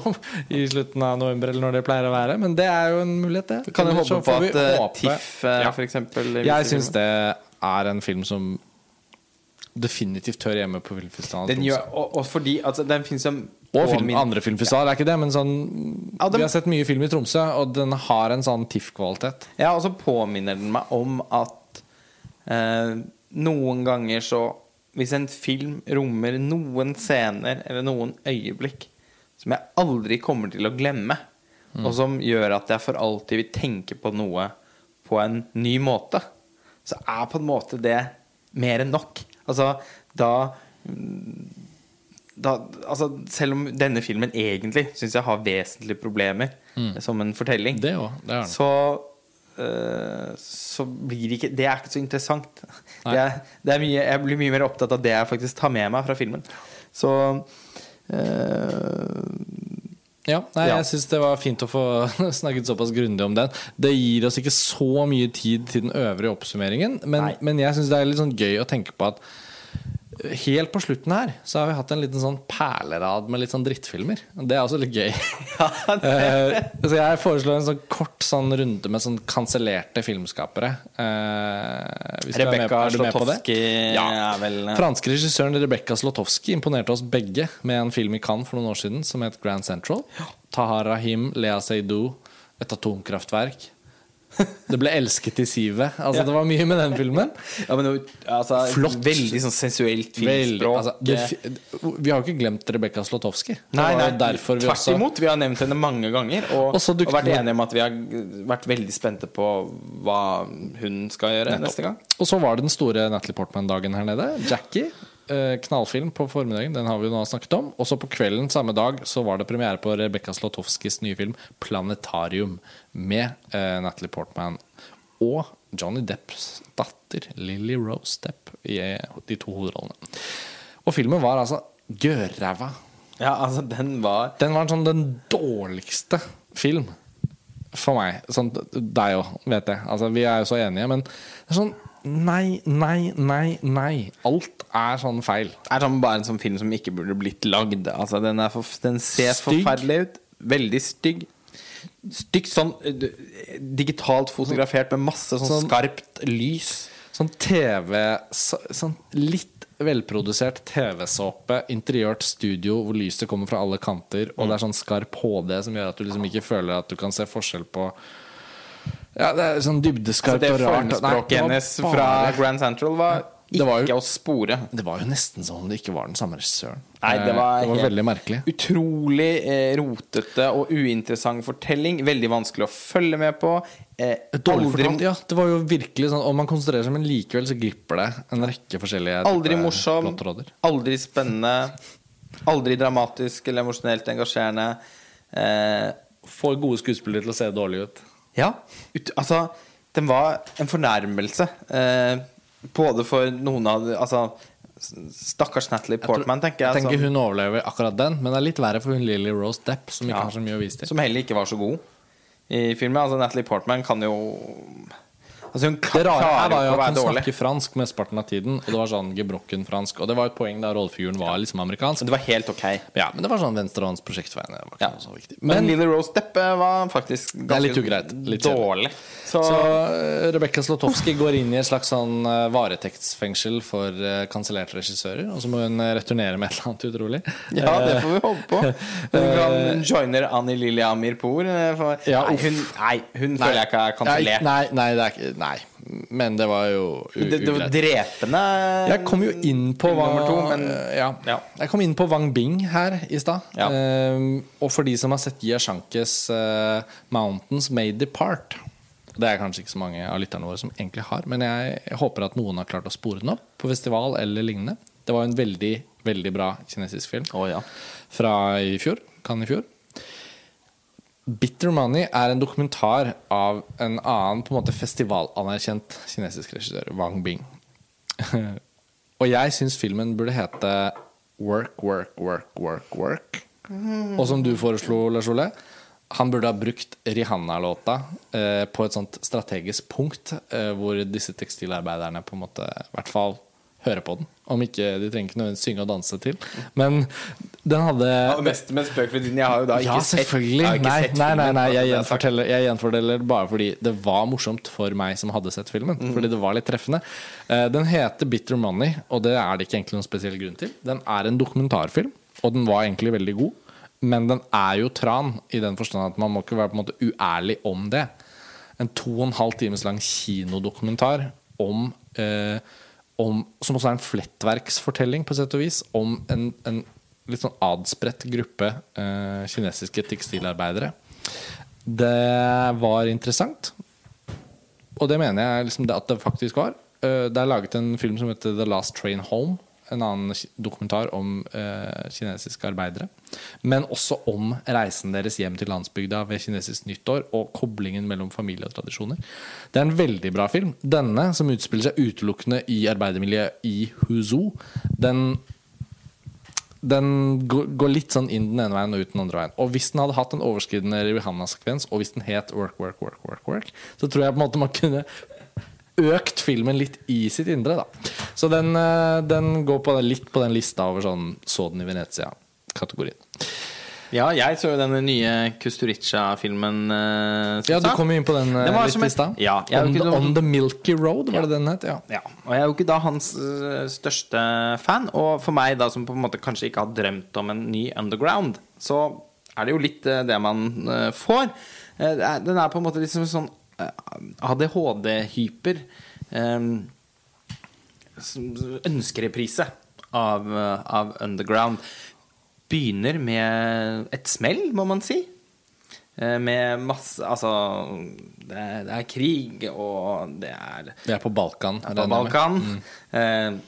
i slutten av november, eller når det pleier å være. Men det er jo en mulighet, det. Kan Så håpe på at eh, håpe- TIFF, eh, Ja. for eksempel Jeg syns det er en film som definitivt hører hjemme på filmfestivalen. Den gjør, og, og fordi altså, den finnes jo og film, min- andre filmfestivaler, er ikke det, men sånn Ja, Vi har sett mye film i Tromsø, og den har en sånn TIFF-kvalitet. Ja, og så påminner den meg om at eh, noen ganger så Hvis en film rommer noen scener eller noen øyeblikk som jeg aldri kommer til å glemme, og som gjør at jeg for alltid vil tenke på noe på en ny måte, så er på en måte det mer enn nok. Altså, da da, altså, selv om denne filmen egentlig syns jeg har vesentlige problemer som en fortelling, Det også, Det så uh, så blir det ikke Det er ikke så interessant. (laughs) Er, det er mye, jeg blir mye mer opptatt av det jeg faktisk tar med meg fra filmen. Så uh, Ja, nei. Jeg syns det var fint å få (laughs) snakket såpass grundig om den. Det gir oss ikke så mye tid til den øvrige oppsummeringen, men, men jeg syns det er litt sånn gøy å tenke på at Helt på slutten her så har vi hatt en liten sånn perlerad med litt sånn drittfilmer. Det er også litt gøy. (laughs) Eh, så jeg foreslår en sånn kort sånn runde med sånn kansellerte filmskapere. Er Rebekka? Slotowski Ja. er vel Franske regissøren Rebekka Slotowski imponerte oss begge med en film i Cannes for noen år siden som het Grand Central. Tahar Rahim, Lea Seydoux, et atomkraftverk. Det ble elsket i sivet. Altså, Ja. Det var mye med den filmen. ja, men, altså, Flott. Veldig sånn sensuelt filmspråk. altså, vi har jo ikke glemt Rebekka Slotowski. Nei, nei, derfor vi tvert også imot. Vi har nevnt henne mange ganger og, Og vært enige om at vi har vært veldig spente på hva hun skal gjøre neste gang. Og så var det den store Natalie Portman-dagen her nede. Jackie. eh, knallfilm på formiddagen. Den har vi jo nå snakket om. Og så på kvelden samme dag så var det premiere på Rebekka Slotowskis nye film 'Planetarium'. Med eh, Natalie Portman og Johnny Depps datter Lily Rose Depp i eh, de to hovedrollene. Og filmen var altså gørræva. Ja, altså, den var Den var sånn den dårligste film for meg. Sånn deg òg, vet jeg. Altså, vi er jo så enige, men det er sånn Nei, nei, nei, nei. Alt er sånn feil. Det er sånn bare en sånn film som ikke burde blitt lagd. Altså, den, for, den ser Stygg. forferdelig ut. Veldig stygg. Stygt sånn eh, digitalt fotografert med masse sånn, Sånn- skarpt lys. Sånn TV så, Sånn litt velprodusert TV-såpe, interiørt studio hvor lyset kommer fra alle kanter, og det er sånn skarp HD som gjør at du liksom ikke føler at du kan se forskjell på Ja, det er sånn Så dybdeskarpt det og rart. Det formspråket hennes fra Grand Central var Det var jo- ikke å spore. Det var jo nesten som om det ikke var den samme regissøren. Nei, det var, Eh, det var veldig merkelig. Utrolig eh, rotete og uinteressant fortelling. Veldig vanskelig å følge med på. Eh, Dårlig aldri, fortalt, ja. Det var jo virkelig sånn Om man konsentrerer seg, men likevel så glipper det en rekke forskjellige aldri morsom, aldri spennende, aldri dramatisk eller emosjonelt engasjerende. Eh, Får gode skuespillere til å se dårlige ut. ja. Ut, altså, den var en fornærmelse. Eh, både for noen av Altså, stakkars Natalie Portman, tenker jeg. Jeg tenker som- hun overlever akkurat den, men det er litt verre for hun Lily Rose Depp, som ikke Ja. har så mye å vise til. Som heller ikke var så god i filmen. Altså Natalie Portman kan jo Altså Hun Det rare her var jo at hun snakker fransk mesteparten av tiden, og det var sånn gebrokken fransk. Og det var et poeng da rollefiguren var liksom amerikansk. Men det var helt ok. Ja, men det var sånn venstrehåndsprosjekt for henne. Det var ikke Ja. Men Men, Lily Rose Depp eh, var faktisk er litt ugreit. Litt dårlig. Så, så uh, Rebekka Slotowski går inn i et slags sånn eh, varetektsfengsel for uh, kansellerte regissører, og så må hun eh, returnere med et eller annet utrolig. ja, det Eh, får vi håpe på. (laughs) Hun kan joiner Annie Lilja Amirpour. eh, For, Ja, nei, hun, nei, hun føler jeg ikke er kansellert. Nei, nei, det er ikke Nei. Men det var jo ugreit. Det, var drepende Jeg kom jo inn på hva, to, men ja. ja. Jeg kom inn på Wang Bing her i stad. Ja. Um, og for de som har sett Gia Shankes eh, 'Mountains Made Depart' Det er kanskje ikke så mange av lytterne våre som egentlig har, men jeg, jeg håper at noen har klart å spore den opp på festival eller lignende. Det var en veldig, veldig bra kinesisk film oh, ja. fra i fjor. Kan i fjor. Bitter Money er en dokumentar av en annen på en måte festivalanerkjent kinesisk regissør, Wang Bing. (laughs) og jeg syns filmen burde hete Work, Work, Work, Work, Work. Og som du foreslo, Lars Ole, han burde ha brukt Rihanna-låta eh, på et sånt strategisk punkt eh, hvor disse tekstilarbeiderne på en måte i hvert fall hører på den. Om ikke de trenger ikke nødvendigvis synge og danse til. Men den hadde Ja, Mest med spøk for din. Jeg har jo da ikke ja, sett selvfølgelig. har ikke Nei, sett nei, nei, nei jeg, er gjenforteller, jeg gjenforteller bare fordi det var morsomt for meg som hadde sett filmen. Mm. Fordi det var litt treffende. Eh, Den heter Bitter Money, og det er det ikke egentlig noen spesiell grunn til. Den er en dokumentarfilm, og den var egentlig veldig god. Men den er jo tran, i den forstand at man må ikke være på en måte uærlig om det. En to og en halv times lang kinodokumentar om, eh, om Som også er en flettverksfortelling, på sett og vis, om en, en litt sånn adspredt gruppe eh, kinesiske tekstilarbeidere. Det var interessant, og det mener jeg liksom det at det faktisk var. Eh, det er laget en film som heter The Last Train Home. En annen dokumentar om eh, kinesiske arbeidere. Men også om reisen deres hjem til landsbygda ved kinesisk nyttår og koblingen mellom familie og tradisjoner. Det er en veldig bra film. Denne, som utspiller seg utelukkende i arbeidermiljøet i Huzhou, den den går går litt sånn inn den ene veien og ut den andre veien. Og hvis den hadde hatt en overskridende Rihanna-sekvens, og hvis den het Work, Work, Work, Work, Work, så tror jeg på en måte man kunne økt filmen litt i sitt indre. da Så den, eh, den går på, litt på den lista over sånn så den i Venezia-kategorien. Ja, jeg så jo denne nye Kusturica-filmen. eh, Ja, du kom jo inn på den eh, litt i stad. Ja, on, the- on the Milky Road, var det den het? Ja. Ja, og jeg er jo ikke da hans største fan. Og for meg, da som på en måte kanskje ikke har drømt om en ny Underground, så er det jo litt det man får. Den er på en måte liksom sånn ADHD-hyper. Um, ønskereprise av, øh, av Underground. Begynner med et smell, må man si. Eh, Med masse Altså, det er, det er krig, og det er Vi er på Balkan. på regner jeg. Balkan. Eh,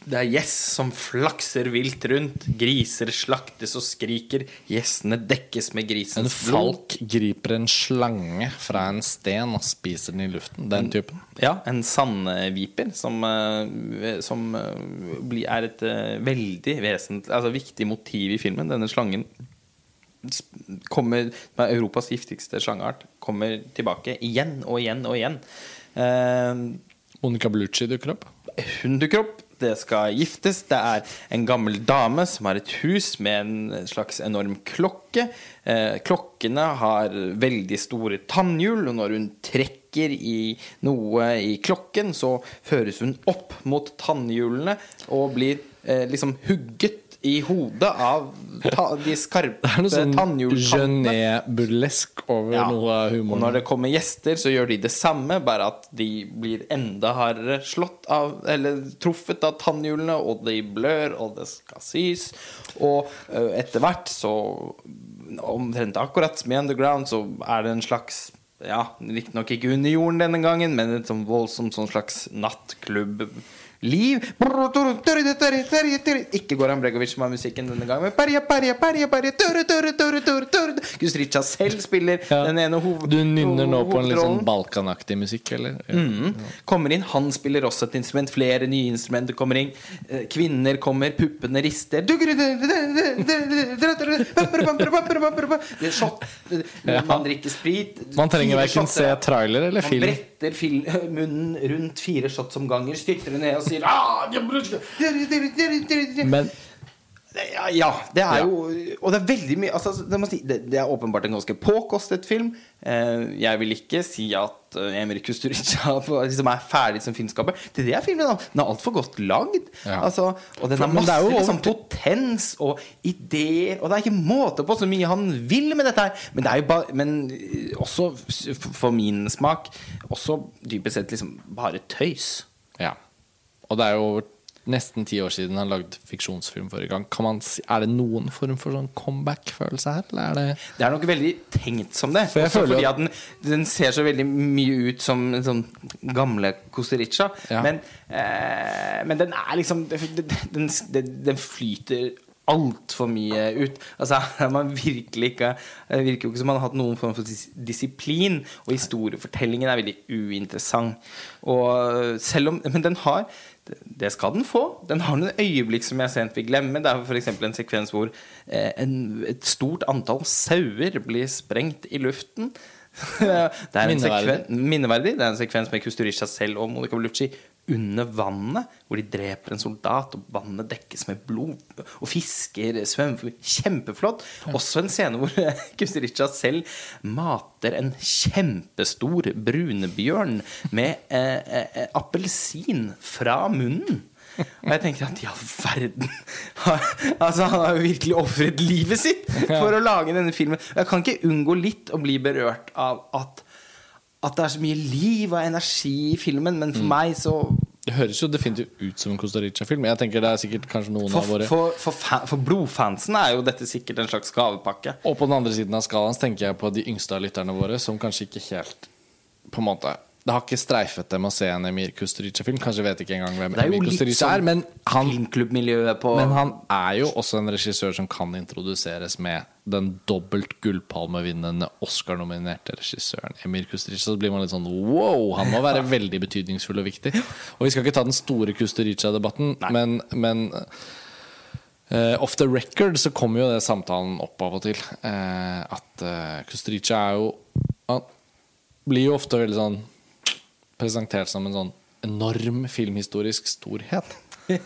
Det er gjess som flakser vilt rundt. Griser slaktes og skriker. Gjessene dekkes med En grisens blod. falk griper en slange fra en sten og spiser den i luften. Den typen. Ja, en sandviper som, eh, som eh, er et eh, veldig vesentlig, altså viktig motiv i filmen. Denne slangen kommer er Europas giftigste slangeart. Kommer tilbake igjen og igjen og igjen. Monica Bellucci dukker opp. hun dukker opp. Det skal giftes. Det er en gammel dame som har et hus med en slags enorm klokke. Eh, klokkene har veldig store tannhjul, og når hun trekker i noe i klokken, så føres hun opp mot tannhjulene og blir eh, liksom hugget i hodet av ta de skarpe Det er noe sånn. Gené-burlesk over Ja. noe av humoren. når det kommer gjester, så gjør de det samme, bare at de blir enda hardere slått av Eller truffet av tannhjulene, og de blør, og det skal sys. Og ø, etter hvert, så Omtrent akkurat som i Underground, så er det en slags ja, Riktignok ikke under jorden denne gangen, men et sånn voldsomt sånn slags nattklubb-liv. Ikke Goran Bregovic som har musikken denne gangen, men tørre. Gustrica selv spiller Ja. den ene hovedrollen Du nynner nå på en litt sånn balkanaktig musikk, eller? Mm. Kommer inn, han spiller også et instrument. Flere nye instrumenter kommer inn. Eh, Kvinner kommer, puppene rister. Er shot. Man drikker sprit. Man trenger verken se trailer eller film. Man bretter (laughs) munnen rundt fire shots om ganger, styrter det ned og sier ah, Men ja, det er jo Og det er veldig mye altså, det, det, er åpenbart en ganske påkostet film. Eh, jeg vil ikke si at uh, Emir Kusturica liksom er ferdig som filmskaper. Det er filmen da. Den er altfor godt lagd. Ja. Altså, og den har masse er jo liksom, potens og ideer. Og det er ikke måte på så mye han vil med dette her. Men det er jo bare Men eh, også for min smak også dypest sett liksom bare tøys. Ja. Og det er jo nesten ti år siden han lagde fiksjonsfilm forrige gang. Kan man er det noen form for sånn comeback-følelse her, eller er det Det er nok veldig tenkt som det. For fordi at den, den ser så veldig mye ut som en sånn gamle Costa Rica. Ja. Men, eh, men den er liksom Den, den, den, den flyter altfor mye ut. Altså (laughs) man virkelig ikke Det virker jo ikke som man har hatt noen form for dis- disiplin. Og historiefortellingen er veldig uinteressant. Og selv om Men den har det skal den få. Den har noen øyeblikk som jeg sent vil glemme. Det er f.eks. en sekvens hvor eh, en, et stort antall sauer blir sprengt i luften. (laughs) det er en Minneverdig. sekven, minneverdig. Det er en sekvens med Kusturica selv og Monica Bellucci under vannet, hvor de dreper en soldat, og vannet dekkes med blod, og fisker svømmer. Kjempeflott. Også en scene hvor (laughs) Kusturica selv mater en kjempestor brunebjørn med (laughs) eh, eh, appelsin fra munnen. Og jeg tenker at i all verden (laughs) Altså Han har jo virkelig ofret livet sitt for å lage denne filmen. Jeg kan ikke unngå litt å bli berørt av at At det er så mye liv og energi i filmen, men for meg så Det høres jo definitivt ut som en Costa Rica-film. Jeg tenker det er sikkert kanskje noen For, av våre for, for, for blodfansen er jo dette sikkert en slags gavepakke. Og på den andre siden av skalaen så tenker jeg på de yngste av lytterne våre, som kanskje ikke helt På en måte Det har ikke streifet dem å se en Emir Kusturica-film. Kanskje vet ikke engang hvem Emir Kusturica sånn er. Men han, men han er jo også en regissør som kan introduseres med den dobbelt gullpalmevinnende Oscar-nominerte regissøren Emir Kusturica. Så blir man litt sånn wow! Han må være (laughs) veldig betydningsfull og viktig. Og vi skal ikke ta den store Kusturica-debatten, men, men Uh, off the record så kommer jo det samtalen opp av og til. Uh, at uh, Kusturica er jo Han blir jo ofte veldig sånn presentert som en sånn enorm filmhistorisk storhet. (laughs)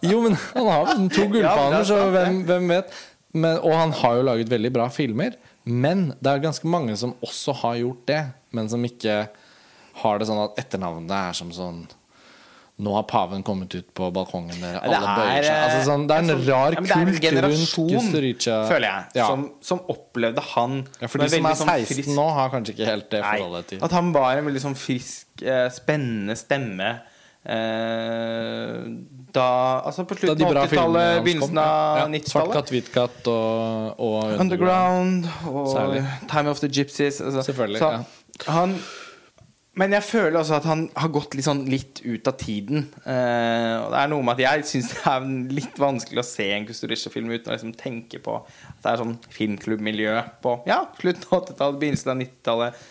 Jo, men han har vel to Ja, gullpalmer, men det er så hvem, hvem vet? Men, og han har jo laget veldig bra filmer. Men det er ganske mange som også har gjort det, men som ikke har det sånn at etternavnet er som sånn Nå har paven kommet ut på balkongen, der Alle bøyer seg. er, Altså, sånn, det er en sånn- rar er kult rundt generasjon, føler jeg, Ja. som, som opplevde han ja, for de som er sånn 16 frisk- nå, har kanskje ikke helt det forholdet til at han var en veldig sånn frisk, eh, spennende stemme eh, da Altså på Da slutten av 80-tallet, hans kom. begynnelsen av Ja, Svart 90-tallet. katt, hvit katt og, og Underground og Særlig. Time of the Gypsies. Altså, Selvfølgelig, så ja. han Men jeg føler også at han har gått litt, sånn litt ut av tiden. Eh, og det er noe med at jeg syns det er litt vanskelig å se en Kusturica-film uten å liksom tenke på at det er sånn filmklubbmiljø på ja, slutten av 80-tallet, begynnelsen av 90-tallet.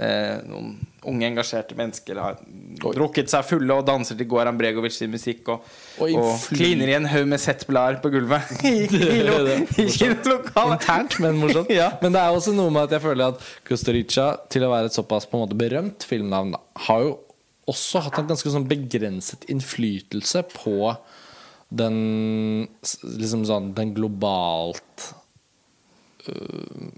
Eh, noen unge, engasjerte mennesker har drukket seg fulle og danser til Goran Bregovic sin musikk og, Og og, kliner i en haug med settblader på gulvet (laughs) i, i. Internt, men morsomt. (laughs) Ja. Men det er også noe med at jeg føler at Kusturica, til å være et såpass på en måte berømt filmnavn, har jo også hatt en ganske sånn begrenset innflytelse på den liksom sånn den globalt øh,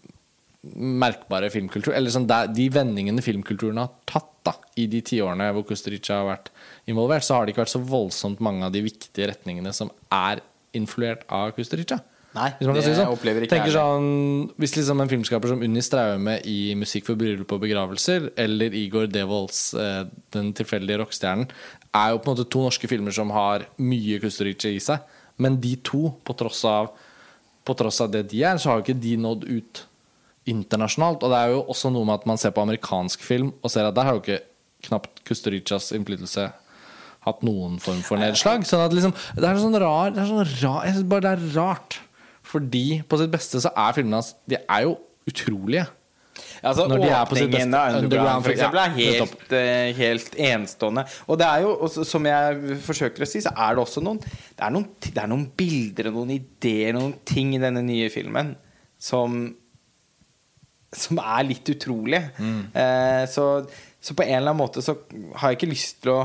merkbare filmkultur. Eller sånn der, de vendingene filmkulturen har tatt da i de tiårene hvor Kusturica har vært involvert, så har det ikke vært så voldsomt mange av de viktige retningene som er influert av Kusturica. Nei, Hvis det si sånn. opplever ikke Tenker sånn, Hvis liksom en filmskaper som Unni Straume i 'Musikk for bryllup og begravelser', eller Igor Devolds eh, 'Den tilfeldige rockestjernen', er jo på en måte to norske filmer som har mye Kusturica i seg. Men de to, på tross av, på tross av det de er, så har jo ikke de nådd ut internasjonalt. Og det er jo også noe med at man ser på amerikansk film og ser at der har jo ikke knapt Kusturicas innflytelse hatt noen form for nedslag. Sånn at liksom, det er sånn rar, det er sånn rar Jeg synes bare det er rart. Fordi på sitt beste så er filmene hans De er jo utrolige. Altså, Når de er på sitt beste. Underground, Underground, for eksempel, er helt, ja, helt enestående. Og det er jo, også, som jeg forsøker å si, så er det også noen Det er noen, det er noen bilder og noen ideer noen ting i denne nye filmen som Som er litt utrolig. Mm. Eh, så, så på en eller annen måte så har jeg ikke lyst til å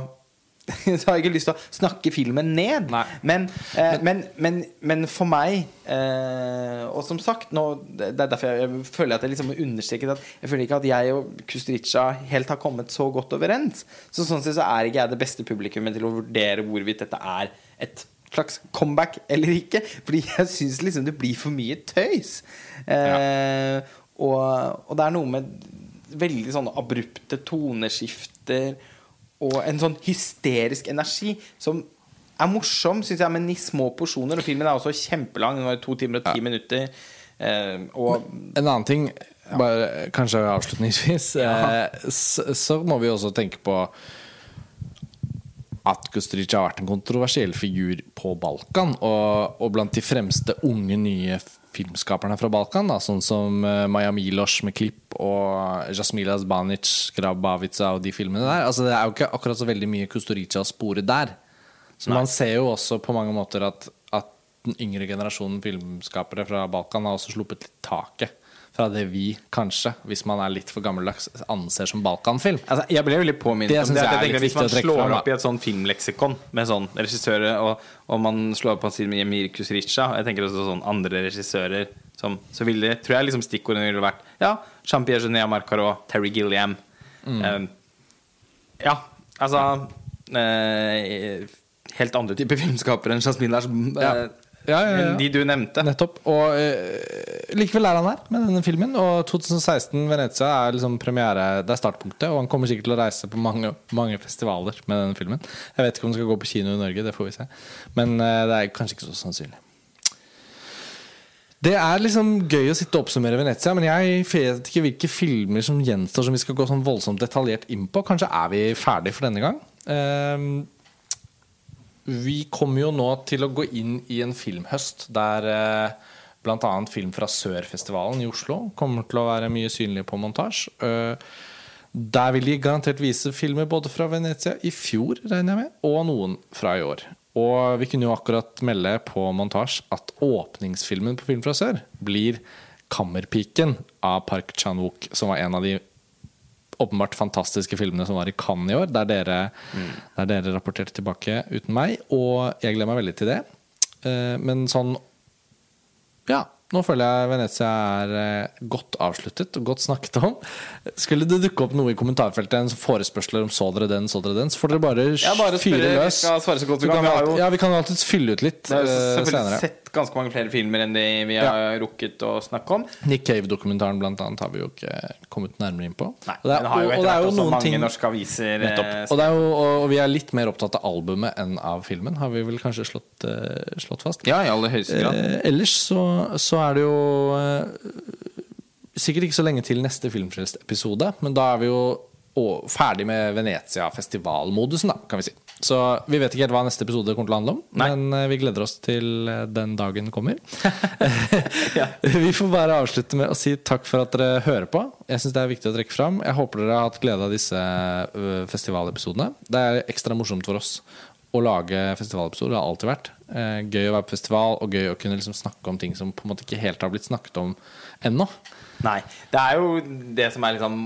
(laughs) så har jeg ikke lyst til å snakke filmen ned. Men, eh, men, men, men for meg eh, Og som sagt nå, Det er derfor jeg, jeg føler at jeg liksom understreket at jeg føler ikke at jeg og Kusturica helt har kommet så godt overens. Så sånn sett så er ikke jeg det beste publikummet til å vurdere hvorvidt dette er et slags comeback eller ikke. Fordi jeg syns liksom det blir for mye tøys. Eh, og, og det er noe med veldig sånne abrupte toneskifter og en sånn hysterisk energi som er morsom, syns jeg, men i små porsjoner. Og filmen er også kjempelang. Den var to timer og ti minutter. Eh, og En annen ting, bare kanskje avslutningsvis, eh, så, så må vi også tenke på at Kusturica har vært en kontroversiell figur på Balkan. Og, og blant de fremste unge, nye filmskaperne fra Balkan, da, sånn som eh, Maja Milos med Klipp og Jasmila Zbanic, Grabavica og de filmene der. Altså, det er jo ikke akkurat så veldig mye Kusturica å spore der. Så man ser jo også på mange måter at, at den yngre generasjonen filmskapere fra Balkan har også sluppet litt taket fra det vi kanskje, hvis man er litt for gammeldags, anser som balkanfilm. Altså, jeg ble veldig påminnet Det om det. jeg er jeg tenker Hvis man slår opp i et sånn filmleksikon med sånn regissører, og, og man slår opp på sier Emir Kusrica Jeg tenker også sånn andre regissører som, Så ville tror jeg liksom stikkordene ville vært Ja, Jean-Pierre Genéa Marcarot, Terry Gilliam. Mm. uh, ja, altså uh, Helt andre typer filmskapere enn Jasmin Lars. Uh, Ja, ja, ja. enn De du nevnte. Nettopp. Og uh, likevel er han her med denne filmen. Og 2016 Venezia er liksom premiere Det er startpunktet, og han kommer sikkert til å reise på mange, mange festivaler med denne filmen. Jeg vet ikke om han skal gå på kino i Norge, det får vi se. Men uh, det er kanskje ikke så sannsynlig. Det er liksom gøy å sitte og oppsummere Venezia, men jeg vet ikke hvilke filmer som gjenstår som vi skal gå sånn voldsomt detaljert inn på. Kanskje er vi ferdig for denne gang. Ehm, vi kommer jo nå til å gå inn i en filmhøst der eh, bl.a. film fra Sørfestivalen i Oslo kommer til å være mye synlig på montasje. Eh, der vil de garantert vise filmer både fra Venezia i fjor, regner jeg med, og noen fra i år. Og vi kunne jo akkurat melde på montasje at åpningsfilmen på Film fra Sør blir 'Kammerpiken' av Park Chan-wook, som var en av de åpenbart fantastiske filmene som var i Cannes i år, der dere, der dere rapporterte tilbake uten meg. Og jeg gleder meg veldig til det. Eh, Men sånn Ja, nå føler jeg Venezia er eh, godt avsluttet og godt snakket om. Skulle det dukke opp noe i kommentarfeltet, en forespørsler om 'så dere den', så dere den, så får dere bare, Ja, bare fyre løs. vi kan. Vi Ja, vi kan alltids fylle ut litt eh, senere. sett ganske mange flere filmer enn det vi har rukket å snakke om. Nick Cave-dokumentaren blant annet har vi jo ikke kommet nærmere inn på. Nei, Og det er- den har jo etter er hvert også mange ting- norske aviser Nettopp. eh, Og, det er jo, og vi er litt mer opptatt av albumet enn av filmen, har vi vel kanskje slått, uh, slått fast. Ja, i aller høyeste grad. Uh, ellers så, så er det jo uh, sikkert ikke så lenge til neste Filmfrelst-episode, men da er vi jo og ferdig med Venezia-festivalmodusen, da, kan vi si. Så vi vet ikke helt hva neste episode kommer til å handle om, Nei. men eh, vi gleder oss til eh, den dagen kommer. (laughs) (laughs) Vi får bare avslutte med å si takk for at dere hører på. Jeg synes det er viktig å trekke fram. Jeg håper dere har hatt glede av disse festivalepisodene. Det er ekstra morsomt for oss å lage festivalepisoder. Det har alltid vært. Eh, gøy å være på festival, og gøy å kunne liksom snakke om ting som på en måte ikke helt har blitt snakket om ennå. Nei. Det er jo det som er liksom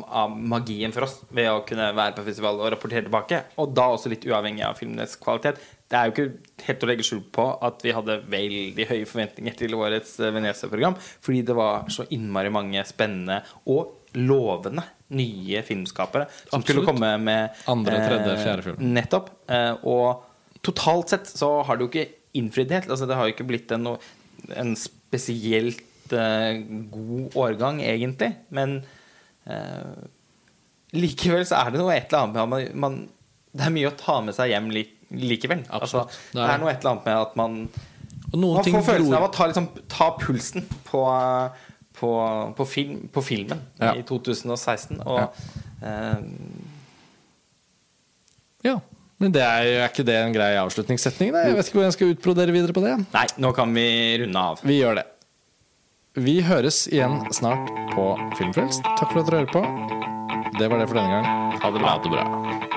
magien for oss ved å kunne være på festival og rapportere tilbake. Og da også litt uavhengig av filmenes kvalitet. Det er jo ikke helt å legge skjul på at vi hadde veldig høye forventninger til årets eh, Venezia-program. Fordi det var så innmari mange spennende og lovende nye filmskapere som skulle komme med Andre, tredje, eh, fjerde film. Nettopp. Eh, og totalt sett så har det jo ikke innfridd helt. Altså, det har jo ikke blitt en, en spesielt god årgang, egentlig. Men eh, likevel så er det noe et eller annet med man, man Det er mye å ta med seg hjem li, likevel. Altså, det, er noe et eller annet med at man Man får følelsen av å ta, liksom, ta pulsen på, på, på, film, på filmen Ja. i 2016. Og eh, Ja, men det er, er ikke det en grei avslutningssetning? Da? Jeg vet ikke hvor jeg skal utbrodere videre på det. Nei, nå kan vi runde av. Vi gjør det. Vi høres igjen snart på Filmfrelst. Takk for at dere hører på. Det var det for denne gang. Ha det bra. Ha det bra.